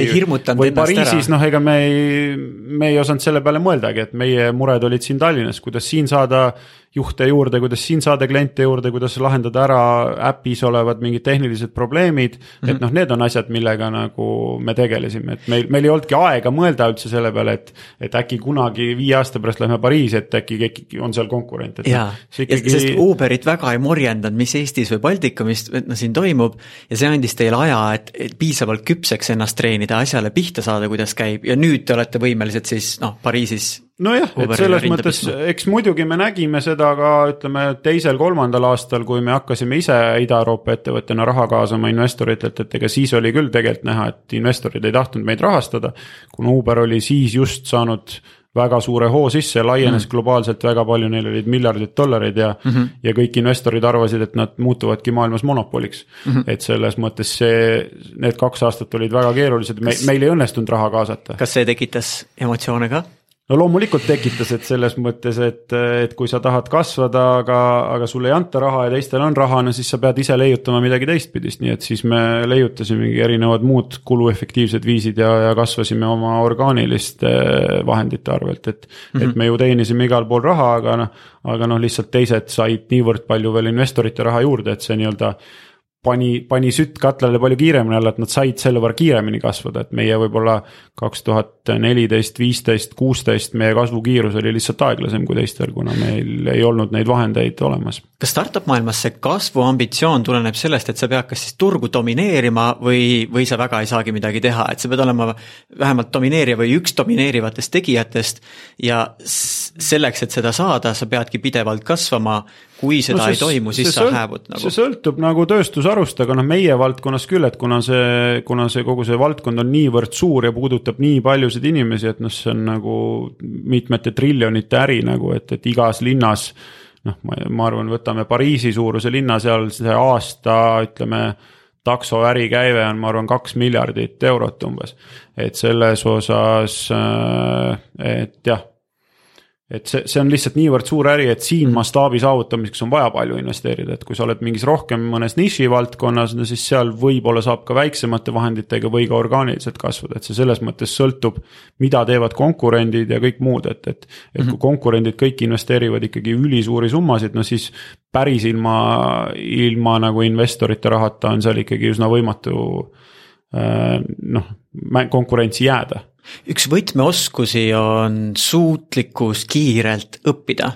või Pariisis, noh, ega me ei, me ei osanud selle peale mõeldagi, et meie mured olid siin Tallinnas, kuidas siin saada juhte juurde, kuidas siin saada kliente juurde, kuidas lahendada ära äpis olevad mingid tehnilised probleemid mm. -hmm. et noh, need on asjad, millega nagu me tegelesime, et meil, meil ei olnudki aega mõelda üldse selle peale, et. et äkki kunagi viie aasta pärast lähme Pariisi, et äkki keegi on seal konkurent, et. jaa, ikkagi... sest Uberit väga ei morjendanud, mis Eestis või Baltikumis no siin toimub. ja see andis teile aja, et, et piisavalt küpseks ennast treenida, asjale pihta saada, kuidas käib ja nüüd te olete võimelised siis noh, Pariisis nojah, et selles mõttes, eks muidugi me nägime seda ka ütleme teisel-kolmandal aastal, kui me hakkasime ise Ida-Euroopa ettevõttena raha kaasama investoritelt, et ega siis oli küll tegelikult näha, et investorid ei tahtnud meid rahastada. kuna Uber oli siis just saanud väga suure hoo sisse, laienes mm globaalselt väga palju, neil olid miljardid dollareid ja mm, -hmm. ja kõik investorid arvasid, et nad muutuvadki maailmas monopoliks mm. -hmm. et selles mõttes see, need kaks aastat olid väga keerulised, me, meil ei õnnestunud raha kaasata. kas see tekitas emotsioone ka? No loomulikult tekitas, et selles mõttes, et, et kui sa tahad kasvada, aga, aga sulle ei anta raha ja teistel on raha, no siis sa pead ise leiutama midagi teistpidist, nii et siis me leiutasimegi erinevad muud kuluefektiivsed viisid ja, ja kasvasime oma orgaaniliste vahendite arvelt, et mm. -hmm. et me ju teenisime igal pool raha, aga noh, aga noh, lihtsalt teised said niivõrd palju veel investorite raha juurde, et see nii-öelda pani, pani sütt katlale palju kiiremini alla, et nad said selle võrra kiiremini kasvada, et meie võib-olla kaks tuhat neliteist, viisteist, kuusteist meie kasvukiirus oli lihtsalt aeglasem kui teistel, kuna meil ei olnud neid vahendeid olemas. kas startup maailmas see kasvuambitsioon tuleneb sellest, et sa pead kas siis turgu domineerima või, või sa väga ei saagi midagi teha, et sa pead olema vähemalt domineerija või üks domineerivatest tegijatest ja selleks, et seda saada, sa peadki pidevalt kasvama kui seda no see, ei toimu, siis sa hääbud nagu. see sõltub nagu tööstusharust, aga noh, meie valdkonnas küll, et kuna see, kuna see kogu see valdkond on niivõrd suur ja puudutab nii paljusid inimesi, et noh, see on nagu mitmete triljonite äri nagu, et, et igas linnas. noh, ma, ma arvan, võtame Pariisi suuruse linna, seal see aasta, ütleme takso ärikäive on, ma arvan, kaks miljardit eurot umbes. et selles osas, äh, et jah et see, see on lihtsalt niivõrd suur äri, et siin mastaabi saavutamiseks on vaja palju investeerida, et kui sa oled mingis rohkem mõnes nišivaldkonnas, no siis seal võib-olla saab ka väiksemate vahenditega või ka orgaaniliselt kasvada, et see selles mõttes sõltub. mida teevad konkurendid ja kõik muud, et, et, et kui mhm. konkurendid kõik investeerivad ikkagi ülisuuri summasid, no siis päris ilma, ilma nagu investorite rahata on seal ikkagi üsna võimatu äh, noh, konkurentsi jääda üks võtmeoskusi on suutlikkus kiirelt õppida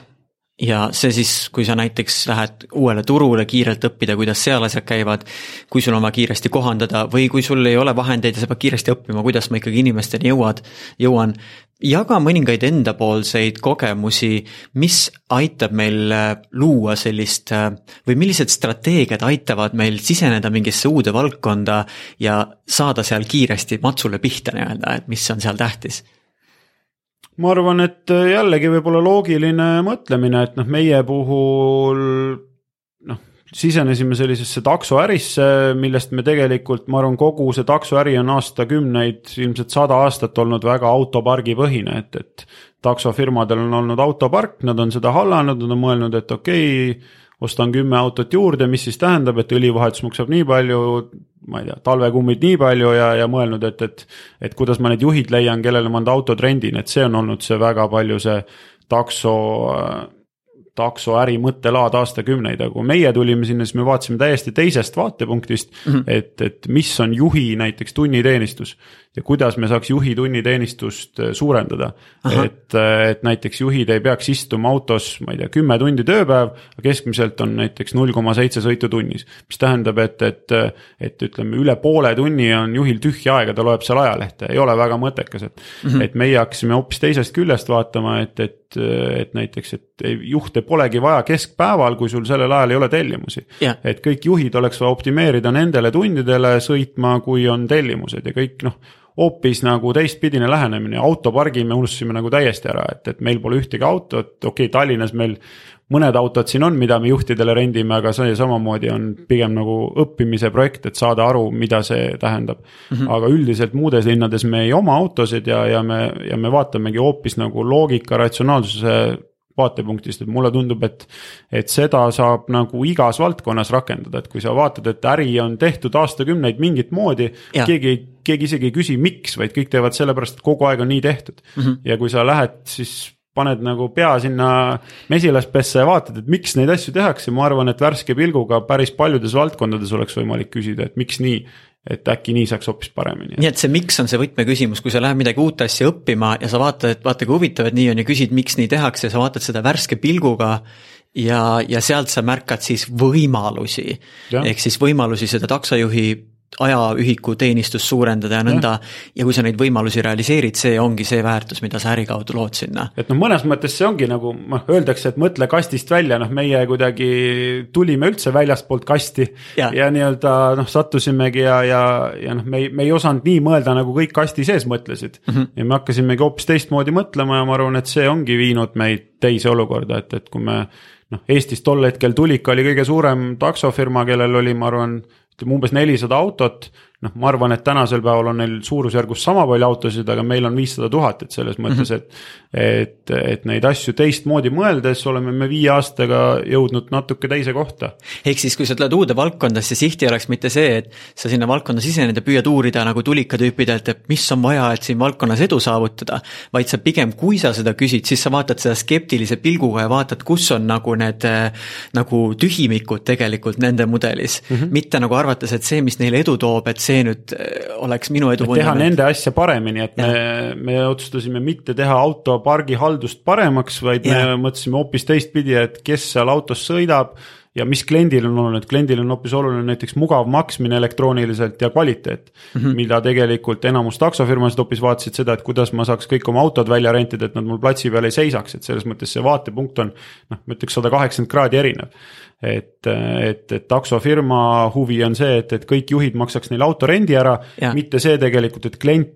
ja see siis, kui sa näiteks lähed uuele turule kiirelt õppida, kuidas seal asjad käivad, kui sul on vaja kiiresti kohandada või kui sul ei ole vahendeid ja sa pead kiiresti õppima, kuidas ma ikkagi inimesteni jõuad, jõuan. jaga mõningaid endapoolseid kogemusi, mis aitab meil äh, luua sellist äh, või millised strateegiad aitavad meil siseneda mingisse uude valdkonda ja saada seal kiiresti matsule pihta nii-öelda, et mis on seal tähtis ma arvan, et äh, jällegi võib-olla loogiline mõtlemine, et noh, meie puhul noh, sisenesime sellisesse taksoärisse, millest me tegelikult, ma arvan, kogu see taksoäri on aastakümneid, ilmselt sada aastat olnud väga autopargi põhine, et, et taksofirmadel on olnud autopark, nad on seda hallanud, nad on mõelnud, et okei okay,, ostan kümme autot juurde, mis siis tähendab, et õlivahetus maksab nii palju, ma ei tea, talvekummid nii palju ja, ja mõelnud, et, et. et kuidas ma need juhid leian, kellele ma enda autot rendin, et see on olnud see väga palju see takso taksoäri mõttelaad aastakümneid, aga kui meie tulime sinna, siis me vaatasime täiesti teisest vaatepunktist mm, -hmm. et, et mis on juhi näiteks tunniteenistus ja kuidas me saaks juhi tunniteenistust äh, suurendada. et, äh, et näiteks juhid ei peaks istuma autos, ma ei tea, kümme tundi tööpäev, keskmiselt on näiteks null koma seitse sõitu tunnis. mis tähendab, et, et, et ütleme, üle poole tunni on juhil tühja aega, ta loeb seal ajalehte, ei ole väga mõttekas, et mm. -hmm. et meie hakkasime hoopis teisest küljest vaatama, et, et, et näiteks, et juhte polegi vaja keskpäeval, kui sul sellel ajal ei ole tellimusi. Yeah.. et kõik juhid oleks vaja optimeerida nendele tundidele sõitma, kui on tellimused. Ja kõik noh hoopis nagu teistpidine lähenemine, autopargi me unustasime nagu täiesti ära, et, et meil pole ühtegi autot, okei okay,, Tallinnas meil mõned autod siin on, mida me juhtidele rendime, aga see samamoodi on pigem nagu õppimise projekt, et saada aru, mida see tähendab. Mm. -hmm. aga üldiselt muudes linnades me ei oma autosid ja, ja me, ja me vaatamegi hoopis nagu loogika, ratsionaalsuse vaatepunktist, et mulle tundub, et, et seda saab nagu igas valdkonnas rakendada, et kui sa vaatad, et äri on tehtud aastakümneid mingit moodi, keegi, keegi isegi ei küsi, miks, vaid kõik teevad sellepärast, et kogu aeg on nii tehtud mm. -hmm. ja kui sa lähed, siis paned nagu pea sinna mesilaspesse ja vaatad, et miks neid asju tehakse, ma arvan, et värske pilguga päris paljudes valdkondades oleks võimalik küsida, et miks nii et äkki nii saaks hoopis paremini. nii et see miks on see võtmeküsimus, kui sa lähed midagi uut asja õppima ja sa vaatad, et vaata kui huvitav, et nii on ja küsid, miks nii tehakse, sa vaatad seda värske pilguga. ja, ja sealt sa märkad siis võimalusi, ehk siis võimalusi seda taksojuhi ajaühiku teenistust suurendada ja nõnda. ja kui sa neid võimalusi realiseerid, see ongi see väärtus, mida sa äri kaudu lood sinna. et noh, mõnes mõttes see ongi nagu noh, öeldakse, et mõtle kastist välja, noh, meie kuidagi tulime üldse väljastpoolt kasti. ja, ja nii-öelda noh, sattusimegi ja, ja, ja noh, me ei, me ei osanud nii mõelda, nagu kõik kasti sees mõtlesid mm. -hmm. ja me hakkasimegi hoopis teistmoodi mõtlema ja ma arvan, et see ongi viinud meid teise olukorda, et, et kui me noh, Eestis tol hetkel Tulika oli kõige suurem taksofirma, kellel oli, ma arvan ütleme umbes nelisada autot, noh, ma arvan, et tänasel päeval on neil suurusjärgus sama palju autosid, aga meil on viissada tuhat, et selles mõttes, mhm. et. et, et neid asju teistmoodi mõeldes oleme me viie aastaga jõudnud natuke teise kohta. ehk siis, kui sa tuled uude valdkonda, siis siht ei oleks mitte see, et sa sinna valdkonda sisened ja püüad uurida nagu tulikatüüpidelt, et mis on vaja, et siin valdkonnas edu saavutada. vaid sa pigem, kui sa seda küsid, siis sa vaatad seda skeptilise pilguga ja vaatad, kus on nagu need nagu tühimikud tegelikult nende mudelis mm, -hmm. mitte nagu arvates, et see, mis neile edu toob, et see nüüd äh, oleks minu edu. teha nende asja paremini, et ja. me, me otsustasime mitte teha autopargi haldust paremaks, vaid ja. me mõtlesime hoopis teistpidi, et kes seal autos sõidab ja mis kliendil on oluline, et kliendil on hoopis oluline näiteks mugav maksmine elektrooniliselt ja kvaliteet mm. -hmm. mida tegelikult enamus taksofirmasid hoopis vaatasid seda, et kuidas ma saaks kõik oma autod välja rentida, et nad mul platsi peal ei seisaks, et selles mõttes see vaatepunkt on noh, ma ütleks sada kaheksakümmend kraadi erinev et, et, et taksofirma huvi on see, et, et kõik juhid maksaks neile autorendi ära, mitte see tegelikult, et klient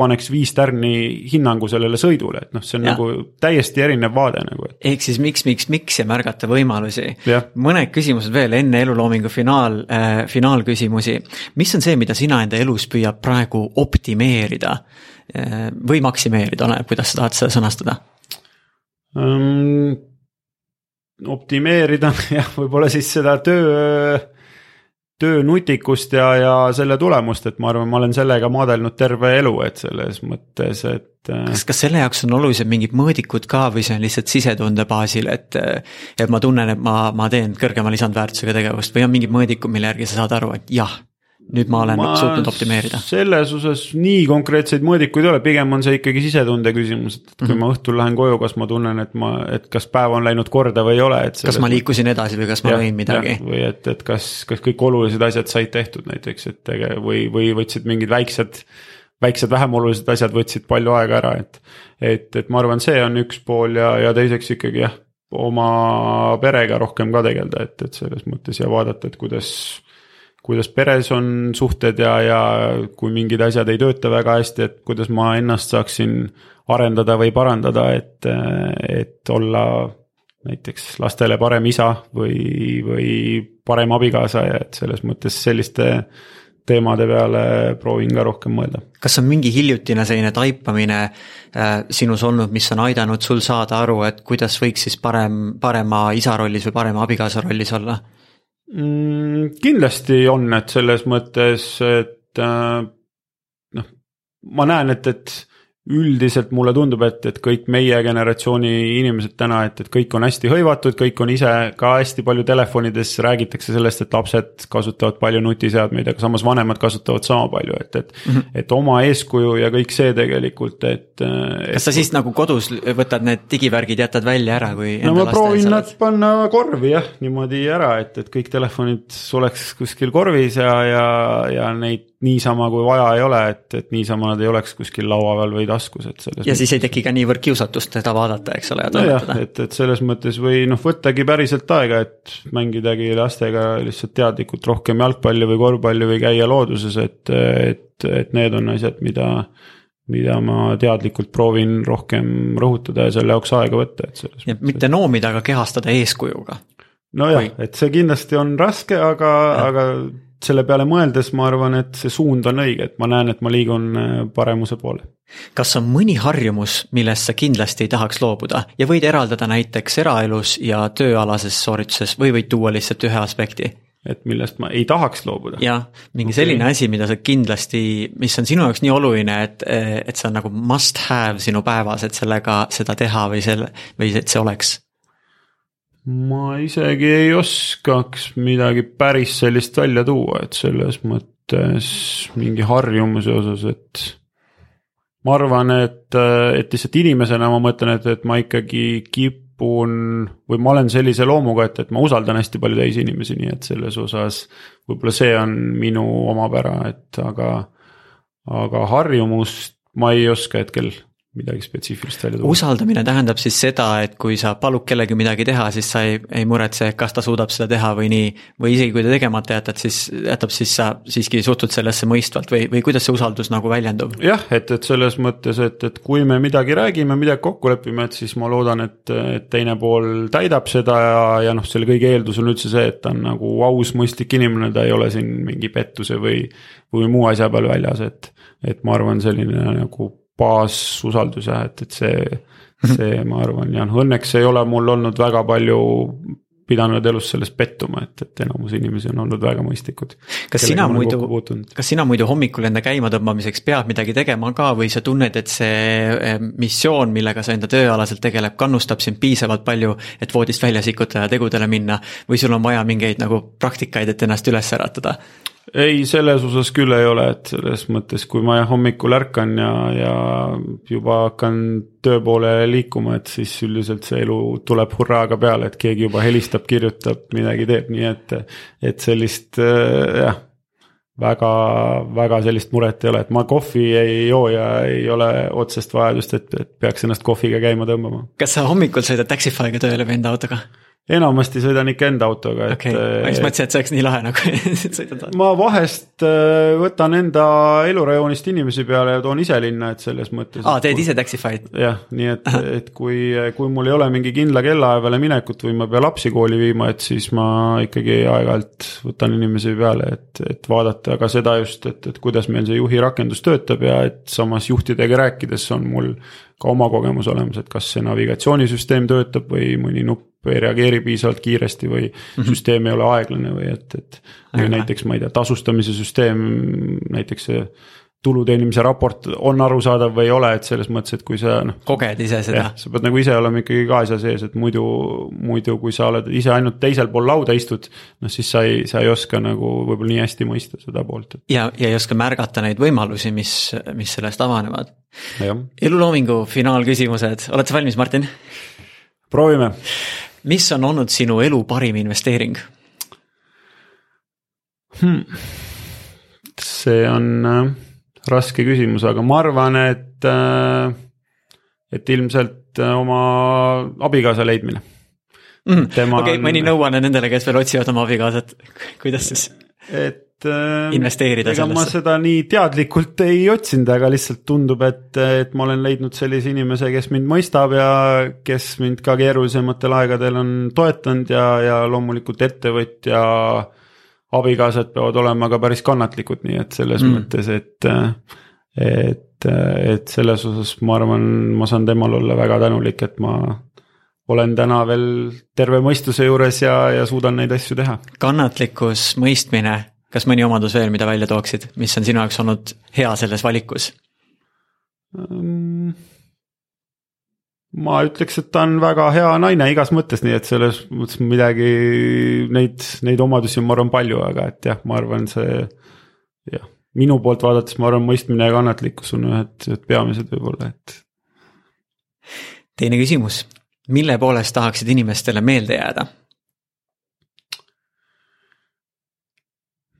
paneks viis tärni hinnangu sellele sõidule, et noh, see on ja. nagu täiesti erinev vaade nagu. ehk siis miks, miks, miks ja märgata võimalusi. mõned küsimused veel enne eluloomingu finaal äh,, finaalküsimusi. mis on see, mida sina enda elus püüad praegu optimeerida äh, või maksimeerida, oleneb, kuidas sa tahad seda sõnastada um,? optimeerida jah, võib-olla siis seda töö, töö nutikust ja, ja selle tulemust, et ma arvan, ma olen sellega maadelnud terve elu, et selles mõttes, et. Äh, kas, kas selle jaoks on olulised mingid mõõdikud ka või see on lihtsalt sisetunde baasil, et, et ma tunnen, et ma, ma teen kõrgema lisandväärtusega tegevust või on mingid mõõdikud, mille järgi sa saad aru, et jah nüüd ma olen ma suutnud optimeerida? selles osas nii konkreetseid mõõdikuid ei ole, pigem on see ikkagi sisetunde küsimus, et kui mm -hmm. ma õhtul lähen koju, kas ma tunnen, et ma, et kas päev on läinud korda või ei ole, et. kas ma liikusin edasi või kas ma lõin midagi? või et, et kas, kas kõik olulised asjad said tehtud näiteks, et või, või võtsid mingid väiksed väiksed vähem olulised asjad võtsid palju aega ära, et, et, et ma arvan, see on üks pool ja, ja teiseks ikkagi jah, oma perega rohkem ka tegeleda, et, et selles mõttes ja vaadata, et kuidas kuidas peres on suhted ja, ja kui mingid asjad ei tööta väga hästi, et kuidas ma ennast saaksin arendada või parandada, et, et olla näiteks lastele parem isa või, või parem abikaasa ja et selles mõttes selliste teemade peale proovin ka rohkem mõelda. kas on mingi hiljutine selline taipamine äh, sinus olnud, mis on aidanud sul saada aru, et kuidas võiks siis parem, parema isa rollis või parema abikaasa rollis olla? Mm,? kindlasti on, et selles mõttes, et äh, noh, ma näen, et, et üldiselt mulle tundub, et, et kõik meie generatsiooni inimesed täna, et, et kõik on hästi hõivatud, kõik on ise ka hästi palju telefonides, räägitakse sellest, et lapsed kasutavad palju nutiseadmeid, aga samas vanemad kasutavad sama palju, et, et mm. -hmm. et oma eeskuju ja kõik see tegelikult, et, et. kas sa siis nagu kodus võtad need digivärgid, jätad välja ära, kui. no ma proovin nad panna korvi jah, niimoodi ära, et, et kõik telefonid oleks kuskil korvis ja, ja, ja neid niisama, kui vaja ei ole, et, et niisama nad ei oleks kuskil laua peal või taskus, et selles. ja mõttes... siis ei teki ka niivõrd kiusatust seda vaadata, eks ole, ja toimetada no. et, et selles mõttes või noh, võttagi päriselt aega, et mängidagi lastega lihtsalt teadlikult rohkem jalgpalli või korvpalli või käia looduses, et, et, et need on asjad, mida mida ma teadlikult proovin rohkem rõhutada ja selle jaoks aega võtta, et selles mitte noomida, aga kehastada eeskujuga. nojah Või..., et see kindlasti on raske, aga, aga selle peale mõeldes ma arvan, et see suund on õige, et ma näen, et ma liigun äh, paremuse poole. kas on mõni harjumus, millest sa kindlasti ei tahaks loobuda ja võid eraldada näiteks eraelus ja tööalases soorituses või võid tuua lihtsalt ühe aspekti? et millest ma ei tahaks loobuda. jah, mingi okay. selline asi, mida sa kindlasti, mis on sinu jaoks nii oluline, et, et see on nagu must have sinu päevas, et sellega seda teha või selle, või et see oleks ma isegi ei oskaks midagi päris sellist välja tuua, et selles mõttes mingi harjumuse osas, et ma arvan, et, et lihtsalt inimesena ma mõtlen, et, et ma ikkagi kipun või ma olen sellise loomuga, et, et ma usaldan hästi palju teisi inimesi, nii et selles osas võib-olla see on minu omapära, et aga, aga harjumust ma ei oska hetkel midagi spetsiifilist välja tuua. usaldamine tähendab siis seda, et kui sa palud kellelgi midagi teha, siis sa ei, ei muretse, kas ta suudab seda teha või nii. või isegi kui ta tegemata jätad, siis jätab, siis sa siiski suhtud sellesse mõistvalt või, või kuidas see usaldus nagu väljendub? jah, et, et selles mõttes, et, et kui me midagi räägime, midagi kokku lepime, et siis ma loodan, et, et teine pool täidab seda ja, ja noh, selle kõige eeldus on üldse see, et ta on nagu aus, mõistlik inimene, ta ei ole siin mingi pettuse või, või muu asja peal väljas, et, et ma arvan, selline nagu baasusaldus jah, et, et see, see, ma arvan jah, õnneks ei ole mul olnud väga palju pidanud elus selles pettuma, et, et enamus inimesi on olnud väga mõistlikud. kas sina muidu, kas sina muidu hommikul enda käima tõmbamiseks pead midagi tegema ka või sa tunned, et see eh, missioon, millega sa enda tööalaselt tegeleb, kannustab sind piisavalt palju, et voodist välja sikutada ja tegudele minna või sul on vaja mingeid nagu praktikaid, et ennast üles äratada? Ei, selles osas küll ei ole, et selles mõttes, kui ma hommikul ärkan ja, ja juba hakkan töö poole liikuma, et siis üldiselt see elu tuleb hurraaga peale, et keegi juba helistab, kirjutab, midagi teeb, nii et, et sellist jah väga, väga sellist muret ei ole, et ma kohvi ei joo ja ei ole otsest vajadust, et, et peaks ennast kohviga käima tõmbama. kas sa hommikul sõidad Taxify'ga tööle või enda autoga? Enamasti sõidan ikka enda autoga, et okay.. ma just mõtlesin, et see oleks nii lahe nagu sõidad. ma vahest äh, võtan enda elurajoonist inimesi peale ja toon ise linna, et selles mõttes. aa, teed ise Taxify'd? jah, nii et, et kui, kui mul ei ole mingi kindla kellaaja peale minekut või ma pean lapsi kooli viima, et siis ma ikkagi aeg-ajalt võtan inimesi peale, et, et vaadata ka seda just, et, et kuidas meil see juhi rakendus töötab ja et samas juhtidega rääkides on mul ka oma kogemus olemas, et kas see navigatsioonisüsteem töötab või mõni nupp ei reageeri piisavalt kiiresti või mm -hmm. süsteem ei ole aeglane või et, et. või näiteks ma ei tea, tasustamise süsteem, näiteks see tulu teenimise raport on arusaadav või ei ole, et selles mõttes, et kui sa noh. koged ise seda. sa pead nagu ise olema ikkagi ka asja sees, et muidu, muidu kui sa oled ise ainult teisel pool lauda istud. noh, siis sa ei, sa ei oska nagu võib-olla nii hästi mõista seda poolt et.... ja, ja ei oska märgata neid võimalusi, mis, mis sellest avanevad. eluloomingu finaalküsimused, oled sa valmis, Martin? proovime mis on olnud sinu elu parim investeering hmm.? see on äh, raske küsimus, aga ma arvan, et äh,, et ilmselt äh, oma abikaasa leidmine mm,. okei okay, on..., mõni nõuanne nendele, kes veel otsivad oma abikaasat, kuidas siis? et investeerida sellesse? ma seda nii teadlikult ei otsinud, aga lihtsalt tundub, et, et ma olen leidnud sellise inimese, kes mind mõistab ja kes mind ka keerulisematel aegadel on toetanud ja, ja loomulikult ettevõtja abikaasad peavad olema ka päris kannatlikud, nii et selles mm. mõttes, et, et, et selles osas ma arvan, ma saan temal olla väga tänulik, et ma olen täna veel terve mõistuse juures ja, ja suudan neid asju teha. kannatlikkus, mõistmine, kas mõni omadus veel, mida välja tooksid, mis on sinu jaoks olnud hea selles valikus um,? ma ütleks, et ta on väga hea naine igas mõttes, nii et selles mõttes midagi, neid, neid omadusi on, ma arvan, palju, aga et jah, ma arvan, see jah, minu poolt vaadates ma arvan, mõistmine ja kannatlikkus on ühed, ühed peamised võib-olla, et. teine küsimus mille poolest tahaksid inimestele meelde jääda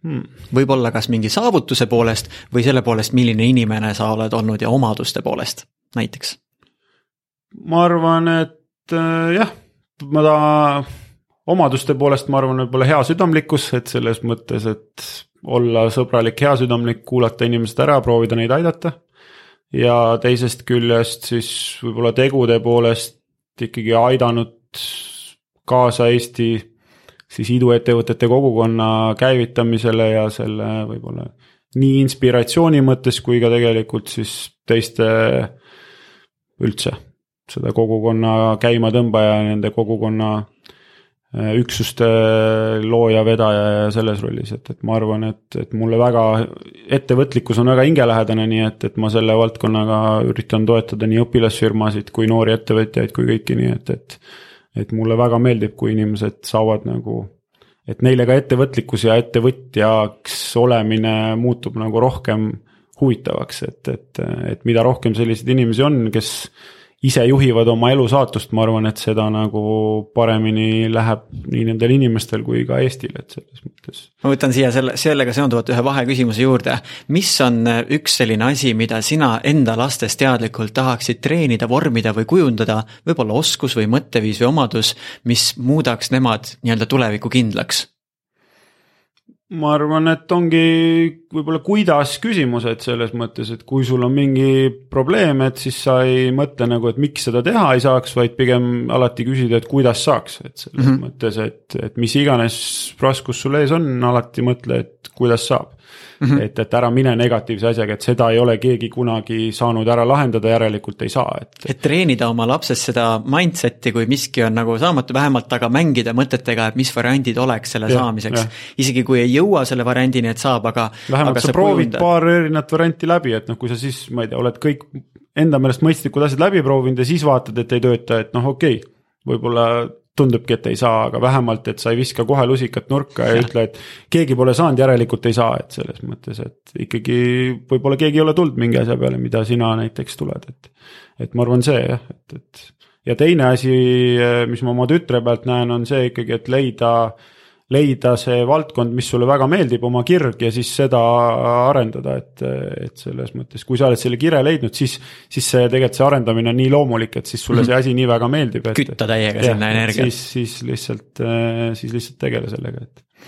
hmm.? võib-olla kas mingi saavutuse poolest või selle poolest, milline inimene sa oled olnud ja omaduste poolest näiteks? ma arvan, et äh, jah, ma ta omaduste poolest ma arvan, võib-olla heasüdamlikkus, et selles mõttes, et olla sõbralik, heasüdamlik, kuulata inimesed ära, proovida neid aidata. ja teisest küljest siis võib-olla tegude poolest ikkagi aidanud kaasa Eesti siis iduettevõtete kogukonna käivitamisele ja selle võib-olla nii inspiratsiooni mõttes kui ka tegelikult siis teiste üldse seda kogukonna käimatõmbaja ja nende kogukonna äh, üksuste looja, vedaja ja selles rollis, et, et ma arvan, et, et mulle väga, ettevõtlikkus on väga hingelähedane, nii et, et ma selle valdkonnaga üritan toetada nii õpilasfirmasid kui noori ettevõtjaid kui kõiki, nii et, et. Et mulle väga meeldib, kui inimesed saavad nagu, et neile ka ettevõtlikkus ja ettevõtjaks olemine muutub nagu rohkem huvitavaks, et, et, et mida rohkem selliseid inimesi on, kes ise juhivad oma elu saatust, ma arvan, et seda nagu paremini läheb nii nendel inimestel kui ka Eestil, et selles mõttes. ma võtan siia selle, sellega seonduvalt ühe vaheküsimuse juurde. mis on üks selline asi, mida sina enda lastes teadlikult tahaksid treenida, vormida või kujundada, võib-olla oskus või mõtteviis või omadus, mis muudaks nemad nii-öelda tulevikukindlaks? Ma arvan, et ongi võib-olla kuidas küsimused selles mõttes, et kui sul on mingi probleem, et siis sa ei mõtle nagu, et miks seda teha ei saaks, vaid pigem alati küsida, et kuidas saaks, et selles mm -hmm. mõttes, et, et mis iganes raskus sul ees on, alati mõtle, et kuidas saab mm. -hmm. et, et ära mine negatiivse asjaga, et seda ei ole keegi kunagi saanud ära lahendada, järelikult ei saa, et. et treenida oma lapses seda mindset'i, kui miski on nagu saamatu, vähemalt aga mängida mõtetega, et mis variandid oleks selle ja, saamiseks. isegi kui ei jõua selle variandini, et saab, aga. vähemalt sa proovid kujundad. paar erinevat varianti läbi, et noh, kui sa siis, ma ei tea, oled kõik enda meelest mõistlikud asjad läbi proovinud ja siis vaatad, et ei tööta, et noh, okei okay, võib-olla tundubki, et ei saa, aga vähemalt, et sa ei viska kohe lusikat nurka ja, ja ütle, et keegi pole saanud, järelikult ei saa, et selles mõttes, et ikkagi võib-olla keegi ei ole tulnud mingi asja peale, mida sina näiteks tuled, et. et ma arvan, see jah, et, et ja teine asi, mis ma oma tütre pealt näen, on see ikkagi, et leida leida see valdkond, mis sulle väga meeldib, oma kirg ja siis seda arendada, et, et selles mõttes, kui sa oled selle kire leidnud, siis, siis see tegelikult see arendamine on nii loomulik, et siis sulle see asi nii väga meeldib, et. kütta täiega sinna energiat. siis, siis lihtsalt, siis lihtsalt tegele sellega, et,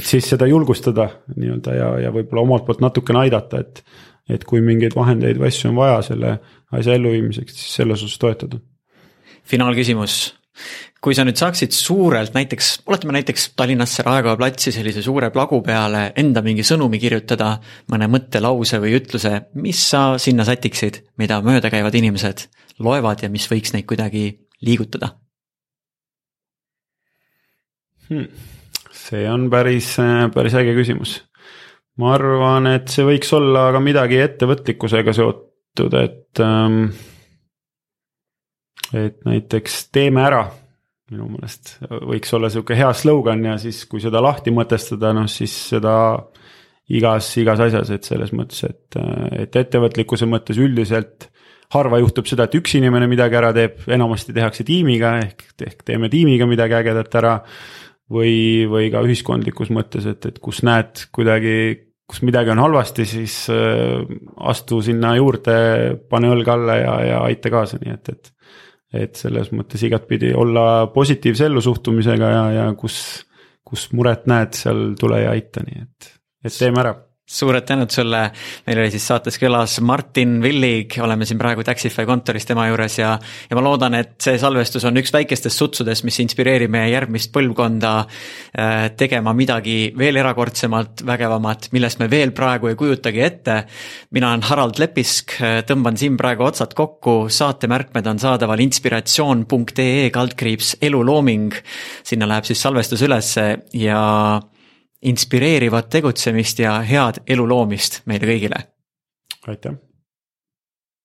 et siis seda julgustada nii-öelda ja, ja võib-olla omalt poolt natukene aidata, et, et kui mingeid vahendeid või asju on vaja selle asja elluviimiseks, siis selles osas toetada. finaalküsimus kui sa nüüd saaksid suurelt näiteks, oletame näiteks Tallinnasse Raekoja platsi sellise suure plagu peale enda mingi sõnumi kirjutada, mõne mõttelause või ütluse, mis sa sinna sätiksid, mida möödakäivad inimesed loevad ja mis võiks neid kuidagi liigutada hmm.? see on päris, päris äge küsimus. ma arvan, et see võiks olla ka midagi ettevõtlikkusega seotud, et ähm, et näiteks teeme ära minu meelest võiks olla sihuke hea slogan ja siis, kui seda lahti mõtestada, noh siis seda igas, igas asjas, et selles mõttes, et, et ettevõtlikkuse mõttes üldiselt harva juhtub seda, et üks inimene midagi ära teeb, enamasti tehakse tiimiga ehk, ehk teeme tiimiga midagi ägedat ära. või, või ka ühiskondlikus mõttes, et, et kus näed kuidagi, kus midagi on halvasti, siis äh, astu sinna juurde, pane õlg alla ja, ja aita kaasa, nii et, et et selles mõttes igatpidi olla positiivse ellusuhtumisega ja, ja kus, kus muret näed, seal tule ja aita, nii et, et teeme ära suured tänud sulle, meil oli siis saates külas Martin Villig, oleme siin praegu Taxify kontoris tema juures ja ja ma loodan, et see salvestus on üks väikestest sutsudest, mis inspireerib meie järgmist põlvkonda äh, tegema midagi veel erakordsemalt, vägevamat, millest me veel praegu ei kujutagi ette. mina olen Harald Lepisk, äh, tõmban siin praegu otsad kokku, saate märkmed on saadaval inspiratsioon.ee kaldkriips elulooming. sinna läheb siis salvestus ülesse ja inspireerivat tegutsemist ja head elu loomist meile kõigile. aitäh